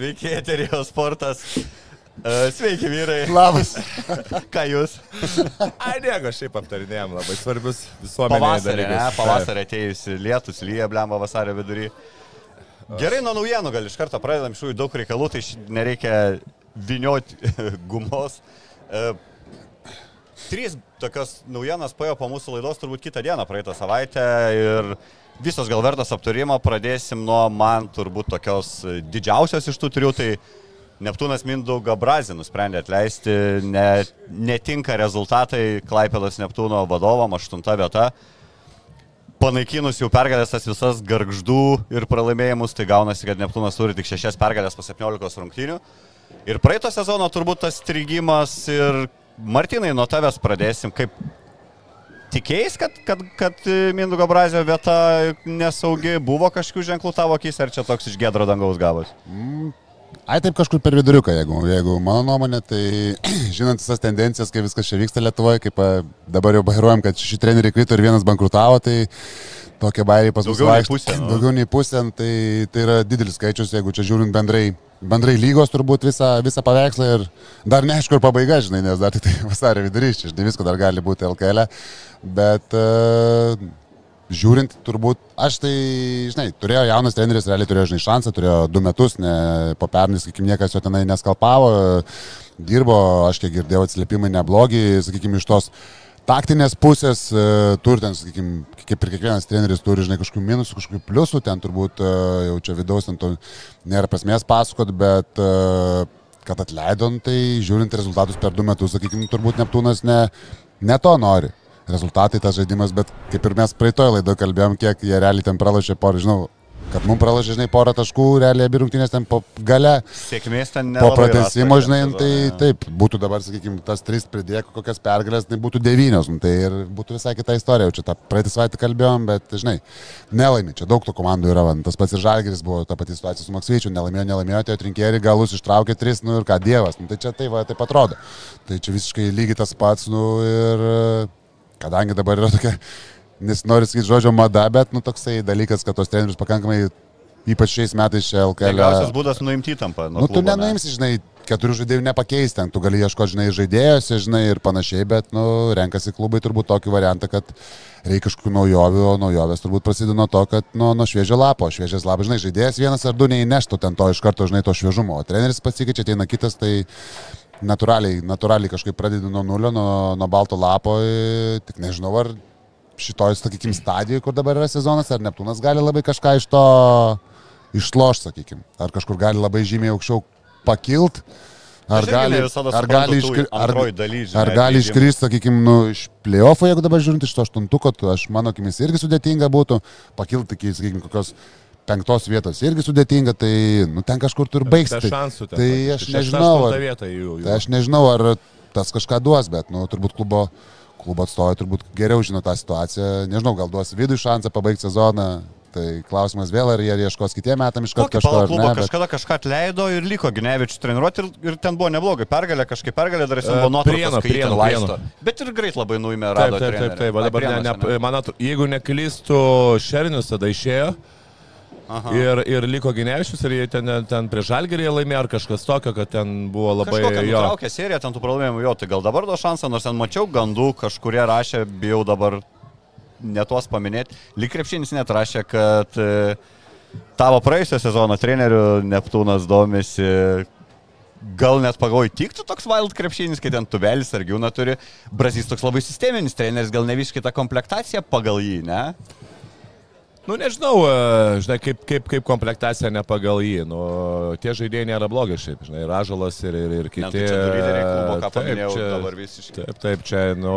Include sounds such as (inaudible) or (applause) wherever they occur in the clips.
Sveiki, eterijos sportas. E, Sveiki, vyrai. Labas. (laughs) Ką jūs? Ai, nieko, šiaip aptarinėjom labai svarbius visuomenėje Pavasarį, ne? Pavasarį atėjusi lietus, lyja, blemba vasario vidury. Gerai, nuo naujienų gal iš karto pradedam, iš jų daug reikalų, tai nereikia vinioti (laughs) gumos. E, Trys tokios naujienos paėjo po mūsų laidos turbūt kitą dieną, praeitą savaitę ir visos gal vertos aptarimo. Pradėsim nuo man turbūt tokios e, didžiausios iš tų trijų, tai Neptūnas Mindaugą Brazį nusprendė atleisti, ne, netinka rezultatai Klaipėdos Neptūno vadovam, aštunta vieta. Panaikinus jau pergalės tas visas garždų ir pralaimėjimus, tai gaunasi, kad Neptūnas turi tik šešias pergalės po 17 rungtynių. Ir praeito sezono turbūt tas strigimas ir Martinai, nuo tavęs pradėsim. Kaip tikėjais, kad, kad, kad Mindugo Brazio vieta nesaugi, buvo kažkokių ženklų tavo akis, ar čia toks iš gedro dangaus gavos? Ai taip kažkur per viduriuką, jeigu, jeigu mano nuomonė, tai (clears throat) žinant visas tendencijas, kaip viskas čia vyksta Lietuvoje, kaip a, dabar jau bairuojam, kad šeši treneriai krito ir vienas bankrutavo, tai tokie bairiai pas mus Daugiau nei vaikšto- pusė, (clears throat) nu. Daugiau nei pusė, tai, tai yra didelis skaičius, jeigu čia žiūrint bendrai, bendrai lygos turbūt visą, visą paveikslą ir dar neaišku ir pabaiga, žinai, nes dar tik tai (laughs) vasario vidurys, žinai, visko dar gali būti LKL, bet uh, žiūrint, turbūt, aš tai, žinai, turėjo jaunas treneris, realiai turėjo, žinai, šansą, turėjo du metus, ne, po pernai, sakykime, niekas jo tenai neskalpavo, dirbo, aš kiek girdėjau, atsiliepimai neblogi, sakykime, iš tos taktinės pusės, e, turi ten, sakykime, kaip ir kiekvienas treneris turi, žinai, kažkokių minusų, kažkokių pliusų, ten turbūt e, jau čia vidaus, ten to nėra prasmės pasakot, bet e, kad atleidom, tai žiūrint rezultatus per du metus, sakykime, turbūt Neptūnas ne, ne to nori. Rezultatai tas žaidimas, bet kaip ir mes praeitoje laidoje kalbėjom, kiek jie realiai ten pralašė porą, žinau, kad mums pralašė, žinai, porą taškų, realiai abi rungtynės ten po gale, Sėkmės ten ne. po pratesimo, žinai, nu, tai taip, būtų dabar, sakykime, tas tris pridėk kokias pergalės, tai būtų devynios, nu, tai ir būtų visai kita istorija, jau čia tą praeitį savaitę kalbėjom, bet, žinai, nelaimė, čia daug tų komandų yra, van, tas pats ir Žalgiris buvo ta pati situacija su Maksvyčiu, nelaimėjo, nelaimėjo, tai atrinkėri galus ištraukė tris, nu ir ką dievas, nu, tai čia tai va, taip atrodo. Tai čia visiškai lygiai tas pats, nu ir kadangi dabar yra tokia, nesinori sakyti žodžio mada, bet, nu, toksai dalykas, kad tos trenerius pakankamai, ypač šiais metais čia LKL. Geriausias būdas nuimti įtampą. Nu, tu klubo, ne? nenuimsi, žinai, keturių žaidėjų nepakeisti, ten tu gali ieškoti, žinai, žaidėjose, žinai, ir panašiai, bet, nu, renkasi klubai turbūt tokį variantą, kad reikia kažkokių naujovių, o naujovės turbūt prasideda nuo to, kad nuo, nuo šviežio lapo, šviežias lapas, žinai, žaidėjas vienas ar du neįneštų ten to iš karto, žinai, to šviežumo, o treneris pasikeičia, ateina kitas, tai natūraliai, natūraliai kažkaip pradedi nuo nulio, nuo, nuo balto lapo, tik nežinau, ar šitoj, sakykime, stadijoje, kur dabar yra sezonas, ar Neptūnas gali labai kažką iš to išloš, sakykime, ar kažkur gali labai žymiai aukščiau pakilt, ar Aš gali, ar gali, iškri, ar, daly, žinai, ar gali iškristi, sakykime, nu, iš playoffo, jeigu dabar žiūrint iš to aštuntuko, tai aš mano akimis irgi sudėtinga būtų, pakilti iki, sakykime, kokios penktos vietos irgi sudėtinga, tai, nu, ten kažkur tur baigsi. Be Tai, ten. tai aš nežinau, ar-. Tai aš nežinau, ar tas kažką duos, bet, nu, turbūt klubo, klubo atstovai turbūt geriau žino tą situaciją. Nežinau, gal duos vidų šansą pabaigti sezoną. Tai klausimas vėl, ar jie ieškos kitiem metam iš karto kažko klubą ne. Bet... kažkada kažką atleido ir liko Ginevičius treniruoti ir, ir ten buvo neblogai. Pergalė kažkaip pergalė, dar jis E, buvo jį ten Prienų, laisto. Bet ir greit labai nuėmė Taip, rado. taip, taip, taip. va Ai, Dabar, ne, ne, man atrodo, jeigu neklystų, Šernius tada išėjo Aha. ir, ir liko Ginevičius ir jie ten, ten prie Žalgerį laimėjo ar kažkas tokio, kad ten buvo labai nutraukė serija, ten tų pralaimėjimų jo, tai gal dabar duos šansą, nors ten mačiau gandų, kažkurie rašė, bijau dabar netuos paminėti. Lyg krepšinis net rašė, kad e, tavo praėjusio sezono trenerių Neptūnas domisi. Gal net pagalvoju, tiktų toks wild krepšinis, kai ten tubelis ar gyūna turi. Brazys toks labai sisteminis treneris, gal ne visiškai ta komplektacija pagal jį, ne? Nu, nežinau, e, žinai, kaip, kaip, kaip komplektacija ne pagal jį. Nu, tie žaidėjai nėra blogi šiaip, žinai, Ražalas ir, ir, ir kiti. Ne, tai lyderiai klubo, Taip, paminėjau, čia-. Taip, taip, čia, nu,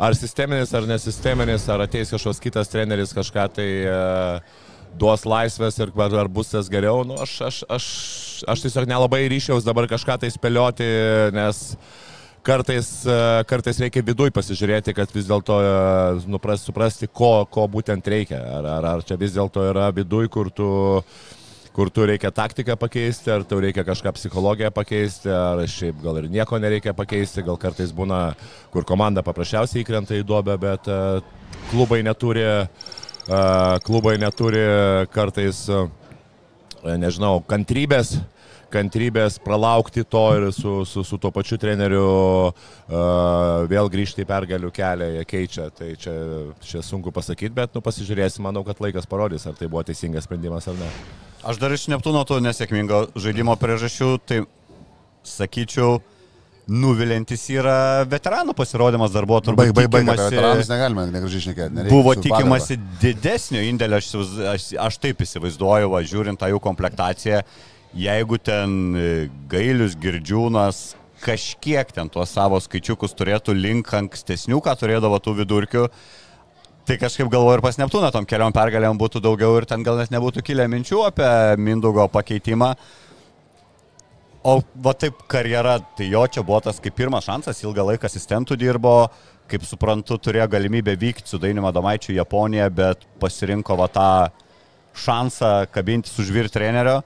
ar sisteminis, ar nesisteminis, ar ateis kažkoks kitas treneris kažką tai uh, duos laisvės ir ar, bus tas geriau. Nu, aš, aš, aš, aš tiesiog nelabai ryšiaus dabar kažką tai spėlioti, nes kartais, e, kartais reikia viduj pasižiūrėti, kad vis dėlto e, nupras, suprasti, ko, ko būtent reikia. Ar, ar, ar čia vis dėlto yra viduj, kur tu kur tu reikia taktiką pakeisti, ar tau reikia kažką psichologiją pakeisti, ar šiaip gal ir nieko nereikia pakeisti, gal kartais būna, kur komanda paprasčiausiai įkrenta į duobę, bet uh, klubai neturi, klubai neturi kartais, nežinau, kantrybės kantrybės pralaukti to ir su, su, su tuo pačiu treneriu uh, vėl grįžti į pergalių kelią, jie keičia. Tai čia, čia sunku pasakyti, bet nu, pasižiūrėsim, manau, kad laikas parodys, ar tai buvo teisingas sprendimas ar ne. Aš dar iš Neptūno to nesėkmingo žaidimo priežasčių, tai sakyčiau, nuvilintis yra veteranų pasirodymas darbo turbūt. Baig, baig, baig, apie veteranus negalime negražiai šnekėti. Buvo tikimasi didesnio indėlio, aš, aš, aš taip įsivaizduoju, va, žiūrint tą jų komplektaciją, jeigu ten e, Gailius Girdžiūnas kažkiek ten tuos savo skaičiukus turėtų link ankstesnių, ką turėdavo tų vidurkių, tai kažkaip galvoju ir pas Neptūną tom keliom pergalėm būtų daugiau ir ten gal net nebūtų kilę minčių apie Mindugo pakeitimą. O va taip karjera, tai jo čia buvo tas kaip pirmas šansas, ilgą laiką asistentų dirbo, kaip suprantu, turėjo galimybę vykti su Dainiu Madomaičiu į Japoniją, bet pasirinko va tą šansą kabintis už vyr trenerio.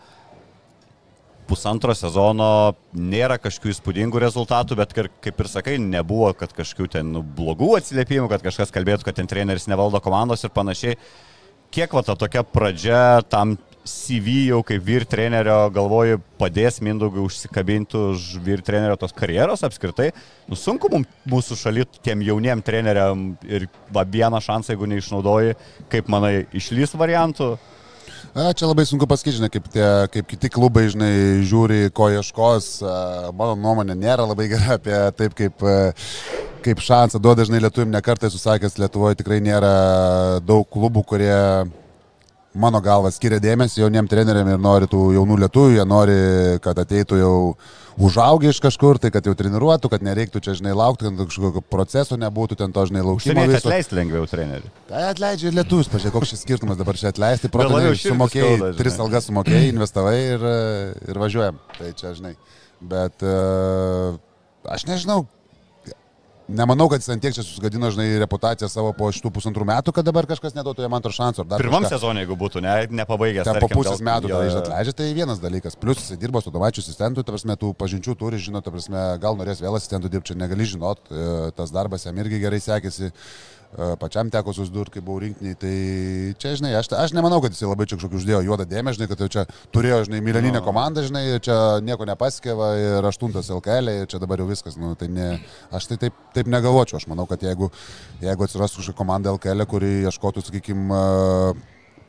Pusantro sezono nėra kažkokių įspūdingų rezultatų, bet kaip ir sakai, nebuvo, kad kažkokių ten nu, blogų atsiliepimų, kad kažkas kalbėtų, kad ten treneris nevaldo komandos ir panašiai. Kiek va ta tokia pradžia tam CV jau kaip vyr trenerio, galvoju, padės Mindaugui užsikabinti už vyr trenerio tos karjeros apskritai. Nu, sunku mum, mūsų šaly tiem jauniem treneriam ir va vieną šansą, jeigu neišnaudoji, kaip manai, išlys variantų. A, čia labai sunku pasakyti, žinai, kaip, tie, kaip kiti klubai, žinai, žiūri, ko ieškos. A, Mano nuomonė nėra labai gera apie taip, kaip, a, kaip šansą duoda, dažnai lietuvim nekartai susakęs, Lietuvoje tikrai nėra daug klubų, kurie mano galva skiria dėmesį jauniem treneriam ir nori tų jaunų lietuvių, jie nori, kad ateitų jau užaugę iš kažkur, tai kad jau treniruotų, kad nereiktų čia, žinai, laukti, kad kažkokio proceso nebūtų, ten to, žinai. Užsienį viso. atleisti lengviau trenerių. Tai atleidžia ir lietuvius, pažiūrėk, koks šis skirtumas dabar čia atleisti. širdį sumokėjai, skauda, tris algas sumokėjai, investavai ir, ir važiuojam. Tai čia, žinai. Bet uh, aš nežinau. Nemanau, kad jis ant tiek čia susigadino, žinai, reputaciją savo po šitų pusantrų metų, kad dabar kažkas neduotų jam antro šanso. Pirmam kažką. sezonui, jeigu būtų, ne, nepabaigęs. Ten po pusės gal- metų jo, iš atleidžia, tai vienas dalykas. Plus jis dirbo su Tomaičiu asistentu, ta prasme, tų pažinčių turi, žino, ta prasme, gal norės vėl asistentų dirbti, negali žinot, e, tas darbas jam irgi gerai sekėsi, pačiam teko susidurti, kai buvau rinkiniai, tai čia, žinai, aš, aš nemanau, kad jis labai čia kažkokį uždėjo juodą dėmesį, žinai, kad čia turėjo, žinai, milijoninę komandą, žinai, čia nieko nepaskėva ir aštuntas LKL, ir čia dabar jau viskas, nu, tai ne, aš tai taip, taip negalvočiau, aš manau, kad jeigu, jeigu atsirastų kažkokia komanda LKL, kuri ieškotų, sakykime,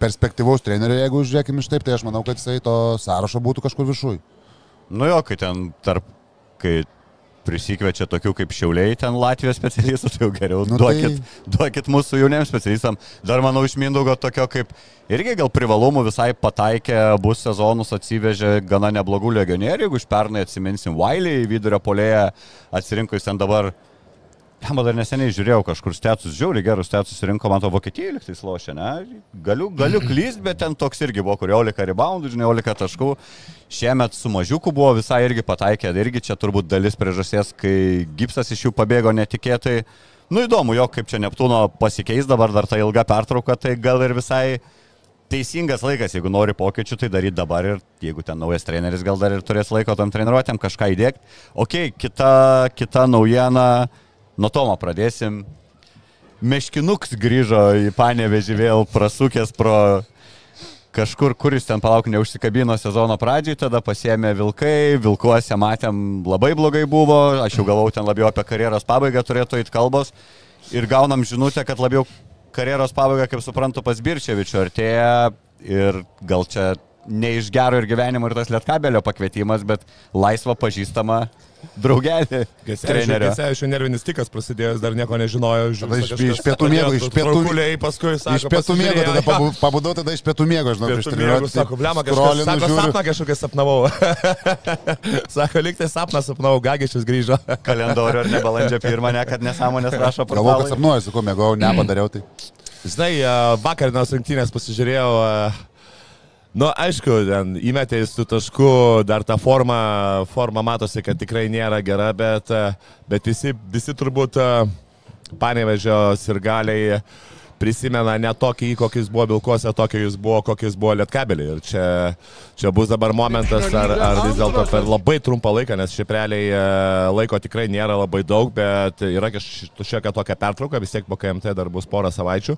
perspektyvaus trenerio, jeigu žiūrėkime iš taip, tai aš manau, kad jisai to sąrašo būtų kažkur viršui. Nu jo, kai ten tarp, kai prisikviečia tokių kaip šiauliai ten Latvijos specialistų, tai jau geriau Nu duokit, tai... duokit mūsų jauniems specialistam. Dar manau iš Mindaugo tokio kaip irgi gal privalumų visai pataikė, bus sezonus atsivežė gana neblogų legionierių, jeigu iš pernai atsiminsim Wiley, vidurio polėje atsirinko jis ten dabar. Jam dar neseniai žiūrėjau kažkur stetus, žiauri gerus stetus rinko, man to Vokietijai liktai slošia, ne? Galiu, galiu klyst, bet ten toks irgi buvo, kur 11 reboundų, žinai, 11 taškų. Šiemet su mažiuku buvo visai irgi pataikę, irgi čia turbūt dalis priežasties, kai gipsas iš jų pabėgo netikėtai. Nu įdomu, jo, kaip čia Neptūno pasikeis dabar dar ta ilga pertrauka, tai gal ir visai teisingas laikas, jeigu nori pokyčių, tai daryti dabar ir jeigu ten naujas treneris gal dar ir turės laiko tam treniruotėm kažką įdėkti. Ok, kita, kita naujiena, nuo Tomo pradėsim. Meškinuks grįžo į Panevežį vėl prasukęs pro kažkur, kuris ten palauk neužsikabino sezono pradžiai, tada pasiemė vilkai, vilkuose matėm labai blogai buvo, aš jau galvau ten labiau apie karjeros pabaigą turėtų įt kalbos ir gaunam žinutę, kad labiau karjeros pabaiga, kaip suprantu, pas Birčevičiu artėja ir gal čia ne iš gero ir gyvenimo ir tas lietkabelio pakvietimas, bet laisva pažįstama draugelį trenerio. Gesevičių nervinis tikas prasidėjęs, dar nieko nežinojo. Tada iš, iš pietų miego, iš pietų Kuliai paskui sako. Iš pietų miego, tada pabu, pabudau, tada iš pietų miego, žinau, miego, treniruotę. sako, blema, kažkas, sako, sapną kažkokią sapnavau. (laughs) sako, liktai sapną sapnavau, gagičius grįžo. (laughs) Kalendorių ar ne balandžio pirmą, ne, kad nesąmonės rašo Galvoju, kad sapnuoju, su kuo mėgau, nepadariau (clears throat) tai. Žinai, e, vakarinos rungtynės pasižiūrėjau. Nu, aišku, ten įmetė į tų taškų, dar ta forma, forma matosi, kad tikrai nėra gera, bet, bet visi, visi turbūt e, panevežio ir galiai prisimena ne tokį, kokis buvo Vilkose, tokį jis buvo, kokis buvo Lietkabelį. Ir čia, čia bus dabar momentas, ar, ar vis dėlto per labai trumpą laiką, nes šiaip realiai e, laiko tikrai nėra labai daug, bet yra kažkokia tokia pertrauka, vis tiek po KMT dar bus porą savaičių.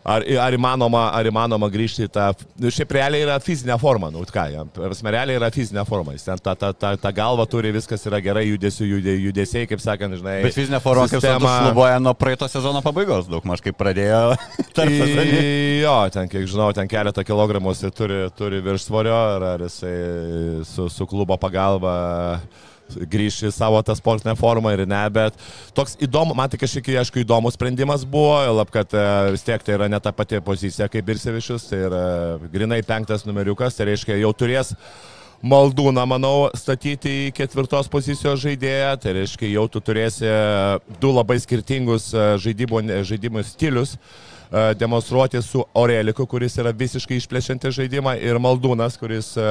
Ar, ar, įmanoma, ar įmanoma grįžti į tą... nu, Šiaip realiai yra fizinė forma, nu ką, jam, realiai yra fizinė forma. Jis ten tą ta, ta, ta galva turi, viskas yra gerai, judesių, jude, judesiai, kaip sakant, žinai. Bet fizinė forma, kaip sakoma, šlubuoja nuo praeito sezono pabaigos, daug maž kaip pradėjo. (laughs) sezoninių. Jo, ten, kiek žinau, ten keletą kilogramų jisai turi, turi viršsvorio, ar, ar jisai su, su klubo pagalba grįš į savo tą sportinę formą ir ne, bet toks įdomu, man tai kažkiek, aišku, įdomus sprendimas buvo, lab, kad e, vis tiek tai yra ne ta pati pozicija kaip ir Sevišius, tai yra grinai penktas numeriukas, tai reiškia jau turės Maldūną, manau, statyti į ketvirtos pozicijos žaidėją, tai reiškia jau tu turėsi du labai skirtingus e, žaidimo, žaidimo stilius. e, demonstruoti su Aureliku, kuris yra visiškai išplėšiantis žaidimą, ir Maldūnas, kuris e,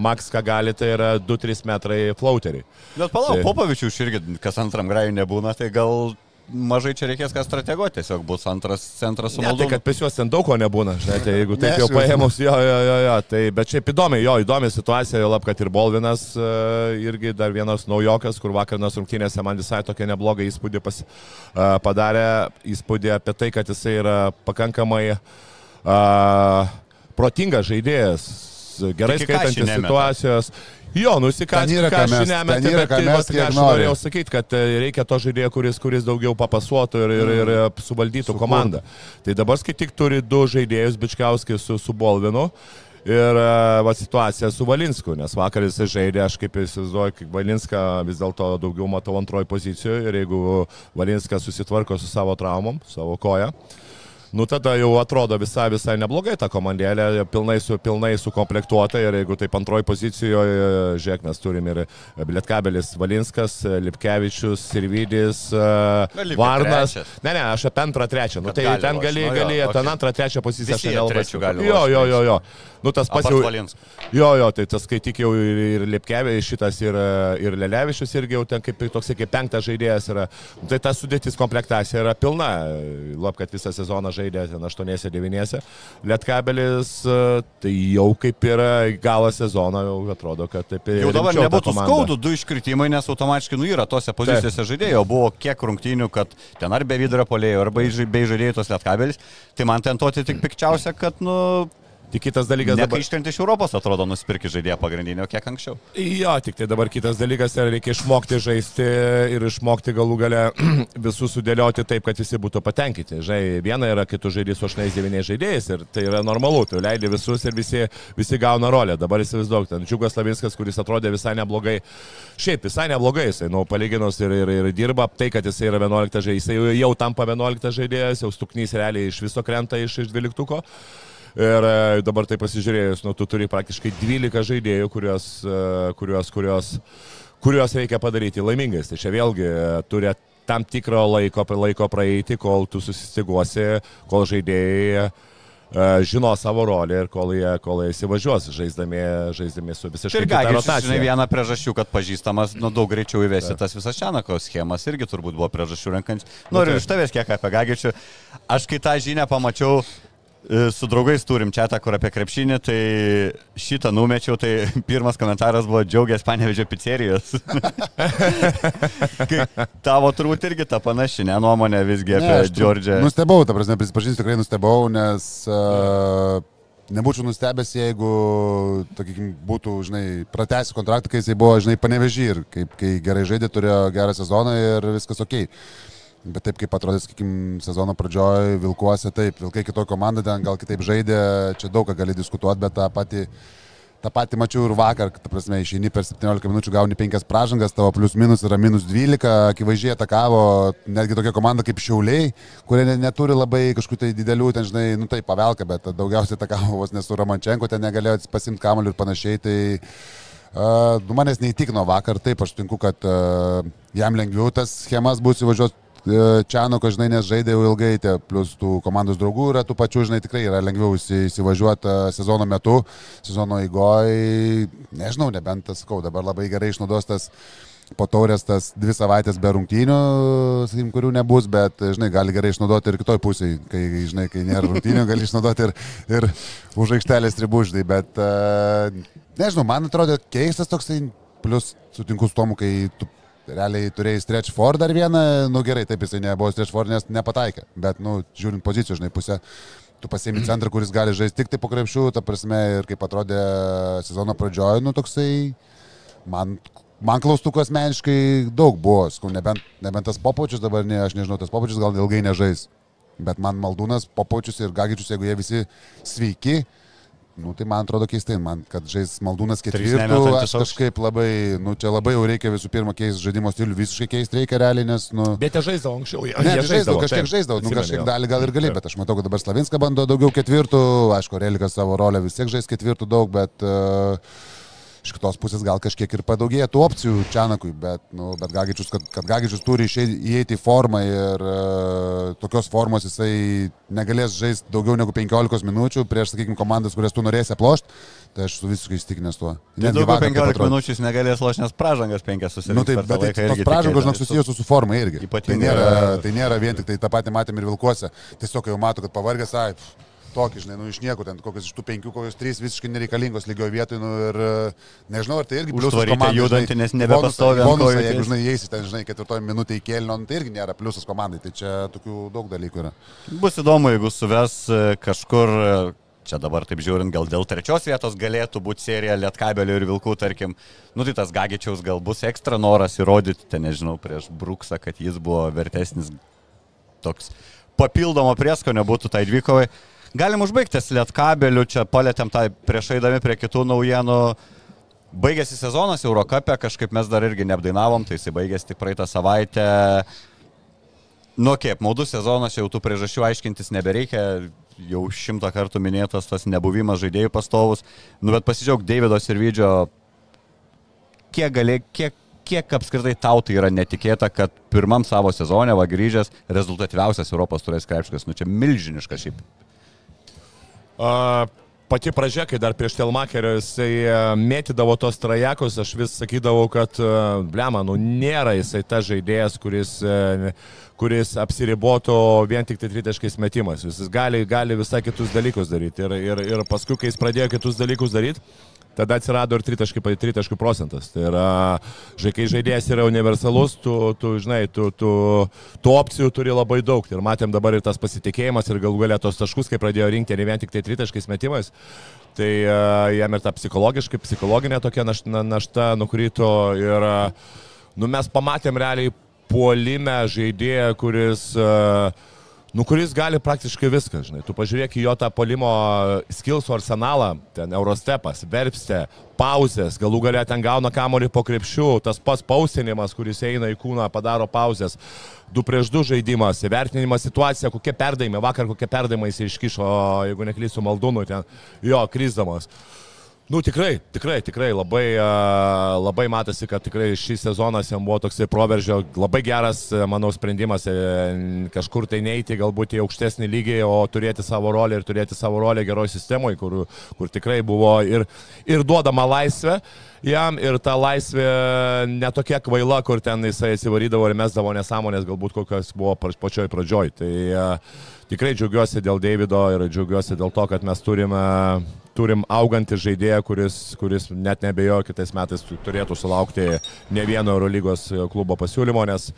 Max, ką gali, tai yra 2-3 metrai flauteriai. Bet palauk, Tai- Popavičius irgi, kas antram grajui nebūna, tai gal mažai čia reikės ką strateguoti, tiesiog bus antras centras su Ne, tai kad pas juos ten daug ko nebūna, žinai, tai jeigu taip jau paėmus, jo, jo, jo, jo, tai bet šiaip įdomi, jo, įdomi situacija, jo lab, kad ir Bolvinas uh, irgi dar vienas naujokas, kur vakarnos rungtynėse man visai tokia nebloga įspūdį pas, uh, padarė, įspūdį apie tai, kad jisai yra pakankamai uh, protingas žaidėjas, gerai Tik į kašį skaitantis nemeta. situacijos. Jo, Ten yra ką mes- ten yra ką tai, mes aš norėjau sakyti, kad e, reikia to žaidėjo, kuris, kuris daugiau papasuotų ir, ir, ir suvaldytų Sukurtų. komandą. Tai dabar skaityk turi du žaidėjus, Bičkauskis su, su Bolvinu. Ir e, va, situacija su Valinsku, nes vakar jis žaidė, aš kaip įsivaizduoju, kaip Valinską vis dėlto daugiau matau antroji pozicijoje ir jeigu Valinskas susitvarko su savo traumom, savo koja, Nu tada jau atrodo visai, visai neblogai ta komandėlė, pilnai, su, pilnai sukomplektuota ir jeigu taip antroji pozicijoje, žiūrėk, mes turim ir Blietkabelis Valinskas, Lipkevičius, Sirvidis, Lipke Varnas. trečias. Ne, ne, aš apie antrą, trečią. Nu, tai ten gali, nu gali, ten antrą, trečią poziciją aš nelabai Jo, jo, jo, jo. Nu tas pats jau. Jo, jo, tai tas skaityk jau ir, ir Liepkevė, šitas ir, ir Lelevičius irgi jau ten kaip toks kaip penktas žaidėjas yra. Nu, tai ta sudėtis komplektacija yra pilna. Lab, kad visą sezoną žaidė ten 8-9. Lietkabelis, e, tai jau kaip yra galo sezono, jau atrodo, kad taip ir Jau dabar nebūtų skaudų du iškritimai, nes automatiškai nu yra tose pozicijose žaidėjo. Buvo kiek rungtynių, kad ten ar be vidurio polėjo, arba iš- be žaidėjų tos lietkabelis. Tai man ten to tik pikčiausia, kad, nu, Tik kitas dalykas dabar. nekaištinti iš Europos atrodo nusipirki žaidėją pagrindinio kiek anksčiau. Jo, tik tai dabar kitas dalykas yra reikia išmokti žaisti ir išmokti galų gale (clears throat) visus sudėlioti taip, kad visi būtų patenkinti. Žinai, viena yra, kai tu žaidži su 8-9 žaidėjais ir tai yra normalu, tu leidi visus ir visi, visi gauna rolę. Dabar įsivaizduok, ten Džiugas Lavinskas, kuris atrodė visai neblogai, šiaip visai neblogai, jisai, nu, palyginus ir, ir, ir dirba, tai, kad jisai yra 11 žaidėjas, jisai jau, tampa 11 žaidėjas, jau stuknys realiai iš viso krenta iš, iš 12. Ir e, dabar tai pasižiūrėjus, nu, tu turi praktiškai 12 žaidėjų, kuriuos, e, kuriuos, kuriuos, kuriuos reikia padaryti laimingais. Tai čia vėlgi e, turi tam tikro laiko, laiko praeiti, kol tu susistiguosi, kol žaidėjai žino savo rolę ir kol jie, kol jie įsivažiuos, žaisdami, žaisdami su visiškai kita rotacija. viena priežasčių, kad pažįstamas, nu, daug greičiau įvesti tas visas Čianako schemas, irgi turbūt buvo priežasčių renkant. Noriu taip. iš tavęs kiek apie Gagičių. Aš kai tą žinią pamačiau, su draugais turim čia tą, kur apie krepšinį, tai šitą numečiau, tai (laughs) pirmas komentaras buvo džiaugias panevežė pizzerijos. (laughs) Tavo turbūt irgi ta panaši, ne nuomonė visgi apie tu- Džordžią. Nustebau, ta prasme, prisipažinsiu, tikrai nustebau, nes uh, nebūčiau nustebęs, jeigu, sakykim, būtų, žinai, pratęsi kontraktą, kai jisai buvo, žinai, panevežį ir kaip, kai gerai žaidė, turėjo gerą sezoną ir viskas ok. Bet taip kaip atrodė, sakykim, sezono pradžioje Vilkuose, taip, Vilkai kitoje komandoje ten gal kitaip žaidė, čia daug ką gali diskutuoti, bet tą patį, tą patį mačiau ir vakar, ta prasme, išeini per 17 minučių, gauni 5 pražangas, tavo plius minus yra minus 12, akivaizdžiai atakavo netgi tokia komanda kaip Šiauliai, kurie ne, neturi labai kažkokių tai didelių, ten žinai, nu tai pavelka, bet daugiausiai atakavo vos nesu Romančenko, ten negalėjo pasimti kamolių ir panašiai. Tai, Uh, manęs neįtikino vakar, taip aš tinku, kad uh, jam lengviau tas schemas bus įvažiuoti Čianuko, žinai, nes žaidė jau ilgai, tie, plus tų komandos draugų yra tų pačių, žinai, tikrai yra lengviau įsivažiuoti sezono metu, sezono eigoje, nežinau, nebent tas, kau, dabar labai gerai išnaudos tas po taurės tas dvi savaitės be rungtynių, sakykim, kurių nebus, bet, žinai, gali gerai išnaudoti ir kitoj pusėje, kai, žinai, kai nėra rungtynių, gali išnaudoti ir, ir už aikštelės ribų, žinai, bet, uh, nežinau, man atrodo keistas toksai, plus sutinku su tomu, kai tu realiai turėjai stretch for dar vieną, nu gerai, taip jisai nebuvo stretch for, nes nepataikė, bet, nu, žiūrint pozicijų, žinai, pusę, tu pasiemi centrą, kuris gali žaisti tik tai po krepšių, ta prasme, ir kaip atrodė sezono pradžioje, nu, toksai, man, man klaustukų asmeniškai daug buvo, skau, nebent, nebent tas popočius dabar, ne, aš nežinau, tas popočius gal ilgai nežais, bet man maldūnas, popočius ir gagičius, jeigu jie visi sveiki, Nu, tai man atrodo keistai, man, kad žais Maldūnas ketvirtų, aš kažkaip labai, nu, čia labai jau reikia visų pirma keisti žaidimo stilių, visiškai keisti reikia realiai, nes, nu... Bet jie žaisdavo anksčiau, jie, ne, jie žaisdavo, kažkiek žaisdavo, nu, kažkiek dalį gal ir gali, bet aš matau, kad dabar Slavinska bando daugiau ketvirtų, aišku, Relikas savo rolę vis tiek žais ketvirtų daug, bet... Uh, iš kitos pusės gal kažkiek ir padaugėja tų opcijų Čianakui, bet, nu, bet Gagičius, kad, kad Gagičius turi įeiti į formą ir uh, tokios formos jisai negalės žaisti daugiau negu 15 minučių prieš, sakykime, komandas, kurias tu norėsi aplošti, tai aš esu visiškai įstikinęs tuo. Tai daugiau 15 minučių jis negalės lošti, nes pražangas 5 susirinks. Nu, taip, bet tai, tos pražangos, žinok, susijusios su forma irgi. Tai nėra, tai nėra vien tik tai tą patį matėm ir Vilkuose. Tiesiog jau matau, kad pavargęs, ai, tokį, žinai, nu iš nieko, ten kokios iš tų penkių, kokios trys visiškai nereikalingos lygio vietoj, nu ir nežinau, ar tai irgi pliusas komandai. Judantį, nes nebepastovi ant kojų. Jeigu, žinai, eisi ten, žinai, ketvirtoji minutė į kėlinį, nu, tai irgi nėra pliusas komandai, tai čia tokių daug dalykų yra. Bus įdomu, jeigu suves kažkur čia dabar taip žiūrint, gal dėl trečios vietos galėtų būti serija Lietkabelio ir Vilkų, tarkim, nu tai tas Gagičiaus gal bus ekstra noras įrodyti, ten nežinau, prieš Bruksą, kad jis buvo vertesnis toks papildomo prieskonio būtų tai dvikovai. Galim užbaigti Lietkabeliu, čia palėtėm tą prieš eidami prie kitų naujienų. Baigėsi sezonas Eurocapė, kažkaip mes dar irgi neapdainavom, tai jisai baigėsi tik praeitą savaitę. Nu kaip, maudų sezonas, jau tų priežasčių aiškintis nebereikia, jau šimtą kartų minėtas tas nebuvimas žaidėjų pastovus. Nu bet pasidžiaug Davidos ir Vydžio, kiek, gali, kiek, kiek apskritai tau tai yra netikėta, kad pirmam savo sezonė va grįžęs rezultatyviausias Europos turės krepškas, nu čia milžiniškas šiaip Uh, pati pradžia, kai dar prieš Telmakerio jisai mėtydavo tos trajekus, aš vis sakydavau, kad, blema, nu nėra jisai ta žaidėjas, kuris, kuris apsiribotų vien tik tai tritaškais metimas. Jis gali, gali visai kitus dalykus daryti. Ir, ir, ir paskui, kai jis pradėjo kitus dalykus daryti, tada atsirado ir tritaškių procentas. Tai yra, kai žaidėjas yra universalus, tu, tu žinai, tu, tu, tu opcijų turi labai daug. Ir matėm dabar ir tas pasitikėjimas ir galų galę tos taškus, kai pradėjo rinkti ne vien tik tai tritaškais metimais. Tai uh, jam ir ta psichologiškai, psichologinė tokia našta, našta nukrito ir uh, nu, mes pamatėm realiai puolime žaidėją, kuris uh, nu, kuris gali praktiškai viską, žinai. Tu pažiūrėk į jo tą polimo skilsų arsenalą, ten Eurostepas, Verpste, pauzės, galų galę ten gauna kamolį po krepšių, tas pats pausinimas, kuris eina į kūną, padaro pauzės, du prieš du žaidimas, įvertinimas situacija, kokie perdavimai, vakar kokie perdavimai jis iškišo, jeigu neklysiu, maldūnų ten, jo, kryzdamas. Nu, tikrai, tikrai, tikrai labai, labai matosi, kad tikrai šis sezonas jam buvo toksai proveržio, labai geras, manau, sprendimas e, kažkur tai neiti galbūt į aukštesnį lygį, o turėti savo rolę ir turėti savo rolę geroj sistemoje, kur, kur tikrai buvo ir, ir duodama laisvė jam ir ta laisvė netokia kvaila, kur ten jisai atsivarydavo ir mesdavo nesąmonės, galbūt kokios buvo pačioj pradžioj. Tai tikrai džiaugiuosi dėl Davido ir džiaugiuosi dėl to, kad mes turime turim augantį žaidėją, kuris, kuris net nebejoju kitais metais turėtų sulaukti ne vieno Eurolygos klubo pasiūlymo, nes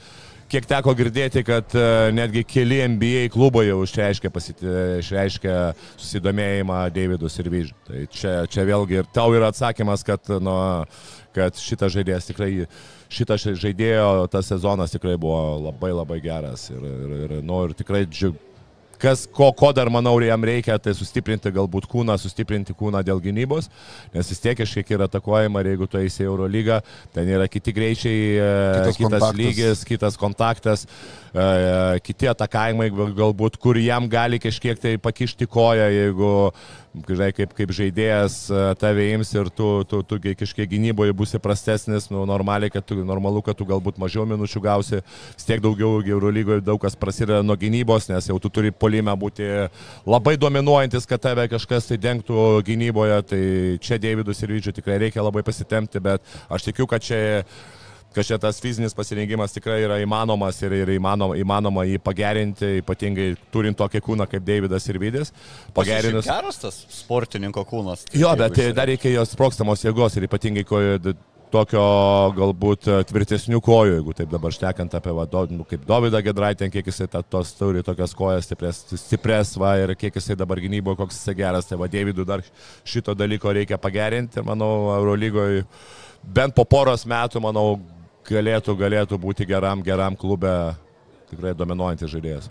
kiek teko girdėti, kad e, netgi keli NBA klubai jau išreiškė, pasitė, išreiškė susidomėjimą Davidus ir Vyžiu. Tai čia, čia vėlgi ir tau yra atsakymas, kad, nu, kad šitas žaidėjas tikrai, šitas žaidėjo tas sezonas tikrai buvo labai labai geras ir, ir, ir, nu, ir tikrai džiug, kas, ko, ko dar manau jam reikia, tai sustiprinti galbūt kūną, sustiprinti kūną dėl gynybos, nes vis tiek kažkiek yra atakuojama ir jeigu tu eisi į Eurolygą, ten yra kiti greičiai, e, Kitas kitas, kontaktas. lygis, kitas kontaktas, e, kiti atakavimai galbūt, kur jam gali kažkiek tai pakišti koją, jeigu žinai, kaip, kaip žaidėjas e, tave ims ir tu, tu, tu kažkiek gynyboje būsi prastesnis, nu, normaliai, kad tu, normalu, kad tu galbūt mažiau minučių gausi, vis tiek daugiau Eurolygoje daug kas prasideda nuo gynybos, nes jau tu turi polime būti labai dominuojantis, kad tave kažkas tai dengtų gynyboje, tai čia Davidus ir Vydžiu tikrai reikia labai pasitemti, bet aš tikiu, kad čia kad šitas fizinis pasirengimas tikrai yra įmanomas ir, ir įmanoma, įmanoma jį pagerinti, ypatingai turint tokį kūną kaip Davidas ir Vydis. Pagerinus. Geras tas sportininko kūnas. Jo, Jeigu bet yra- dar reikia jos sprokstamos jėgos ir ypatingai ko, d- tokio galbūt e, tvirtesnių kojų, jeigu taip dabar šnekant apie va, do, nu, kaip Dovydą Gedraitę, kiek jisai ta, tos turi tokias kojas stipres, stipres va, ir kiek jisai dabar gynyboje, koks jisai geras, tai va Davidui dar šito dalyko reikia pagerinti ir manau Eurolygoje bent po poros metų, manau, galėtų, galėtų būti geram, geram klube tikrai dominuojantis žaidėjas.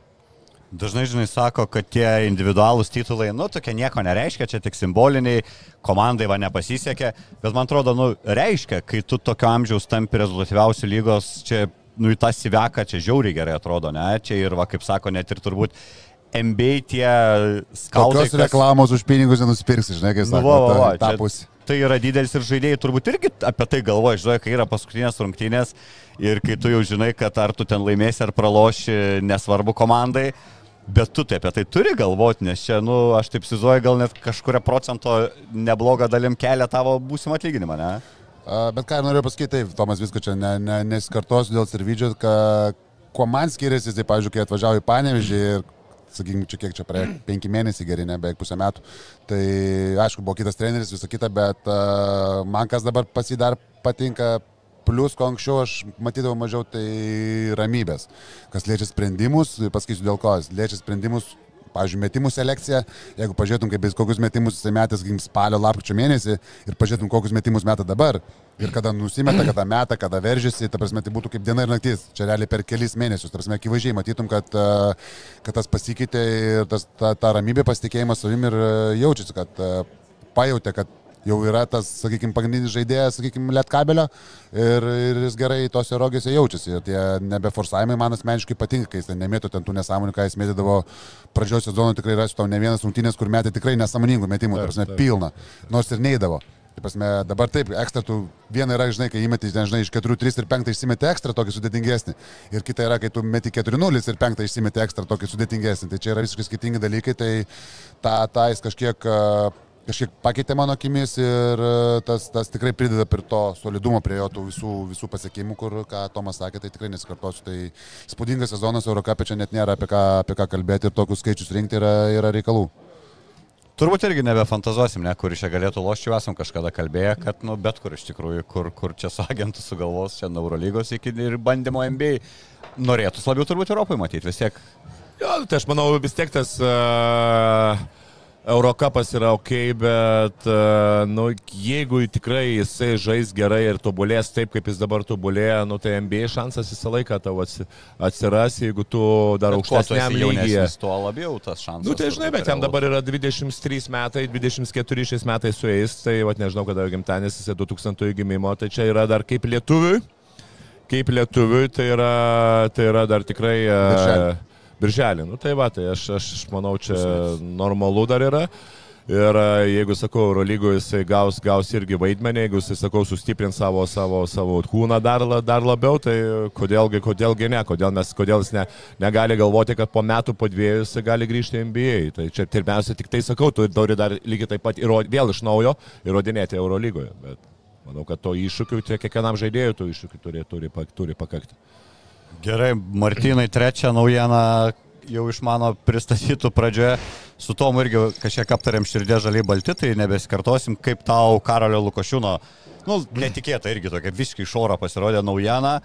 Dažnai, žinai, sako, kad tie individualūs titulai, nu, tokie nieko nereiškia, čia tik simboliniai, komandai va nepasisekė, bet man atrodo, nu, reiškia, kai tu tokio amžiaus tampi rezultatyviausių lygos, čia, nu, į tą siveka, čia žiauriai gerai atrodo, ne, čia ir, va, kaip sako, net ir turbūt MBA tie skautai. Tokios reklamos už pinigus nenusipirksi, žinai, kai Nu, sako, va, va, va, ta, ta čia-. Tai yra didelis ir žaidėjai turbūt irgi apie tai galvoja, žinai, kai yra paskutinės rungtynės ir kai tu jau žinai, kad ar tu ten laimėsi ar praloši, nesvarbu komandai, bet tu tai apie tai turi galvoti, nes čia, nu, aš taip sizuoju, gal net kažkuria procento neblogą dalim kelia tavo būsimą atlyginimą, ne? Bet ką noriu pasakyti, taip, Tomas visko čia ne, ne, nesikartosiu dėl Sirvidžio, kad kuo man skiriasi, tai, pavyzdžiui, kai atvažiavau į Panevežį ir, sakykime, čia kiek čia praėjo, penki mėnesiai geri, ne, beveik pusę metų, tai aišku, buvo kitas treneris, visa kita, bet a, man kas dabar pasidar patinka, plus, ko anksčiau aš matydavau mažiau, tai ramybės. Kas liečia sprendimus, pasakysiu dėl ko, liečia sprendimus pavyzdžiui, metimų selekcija, jeigu pažiūrėtum, kaip jis kokius metimus jisai metęs, spalio, lapkričio mėnesį ir pažiūrėtum, kokius metimus meta dabar. Ir kada nusimeta, kada meta, kada veržiasi, ta prasme, tai būtų kaip diena ir naktis. Čia realiai per kelis mėnesius. Ta prasme, akivaizdžiai matytum, kad, a, kad tas pasikeitė ir tas, ta, ta ramybė, pasitikėjimas savim ir a, jaučiasi, kad a, pajutė, kad jau yra tas, sakykime, pagrindinis žaidėjas, sakykime, lietkabelio ir, ir jis gerai tose rogėse jaučiasi. Ir tie nebeforsavimai man asmeniškai patinka, kai jis ten nemėtų ten tų nesąmonių, ką jis mėtydavo pradžios sezono, tikrai rasiu tau ne vienas rungtynės, kur metė tikrai nesąmoningų metimų, ta prasme, pilna, nors ir neįdavo. Tai prasme, dabar taip, ekstra tu viena yra, žinai, kai įmeti, žinai, iš 4, 3 ir 5 išsimeti ekstra tokį sudėtingesnį. Ir kita yra, kai tu meti 4-0 ir 5 išsimeti ekstra tokį sudėtingesnį. Tai čia yra visiškai skirtingi dalykai, tai tą, tą jis kažkiek uh, kažkiek pakeitė mano akimis ir e, tas, tas tikrai prideda prie to solidumo, prie jo tų visų, visų pasiekimų, kur, ką Tomas sakė, tai tikrai nesikartosiu. Tai spūdingas sezonas Eurocapė čia net nėra apie ką, apie ką kalbėti ir tokius skaičius rinkti yra, yra reikalų. Turbūt irgi nebefantazuosim, ne, kur čia galėtų lošti, esam kažkada kalbėję, kad, nu, bet kur iš tikrųjų, kur, kur čia su agentu sugalvos, čia nuo Eurolygos iki ir bandymo MBA. Norėtus labiau turbūt Europoje matyti, vis tiek. Jo, tai aš manau vis tiek tas uh, Eurocapas yra ok, bet uh, nu, jeigu tikrai jisai žais gerai ir tobulės taip, kaip jis dabar tobulėja, nu, tai NBA šansas visą laiką tavo atsi- atsiras, jeigu tu dar Bet aukštesniam lygyje. Tuo labiau tas šansas. Nu tai žinai, bet jam dabar yra 23 metai, 24 šiais metais sueis, tai vat, nežinau, kada jo gimtadienis, jis 2000 gimimo, tai čia yra dar kaip lietuviui, kaip lietuviui, tai yra, tai yra dar tikrai... e, Birželį. Birželį, nu tai va, tai aš, aš manau, čia normalu dar yra. Ir e, jeigu, sakau, Eurolygo jisai gaus, gaus irgi vaidmenį, jeigu jisai, sakau, sustiprins savo, savo, savo kūną dar, dar labiau, tai kodėlgi, kodėlgi ne, kodėl, mes, kodėl jis ne, negali galvoti, kad po metų, po dviejų jisai gali grįžti į NBA. Tai čia pirmiausia, tik tai sakau, tu turi dar lygiai taip pat įrod, vėl iš naujo įrodinėti Eurolygoje. Bet manau, kad to iššūkių, tai kiekvienam žaidėjui tų iššūkių turi, turi, turi pakakti. Gerai, Martinai, trečią naujieną jau iš mano pristatytų pradžioje. Su Tomu irgi kažkiek aptarėm širdė žaliai balti, tai nebesikartosim, kaip tau Karolio Lukošiūno, nu, netikėta irgi tokia visiškai iš oro pasirodė naujiena.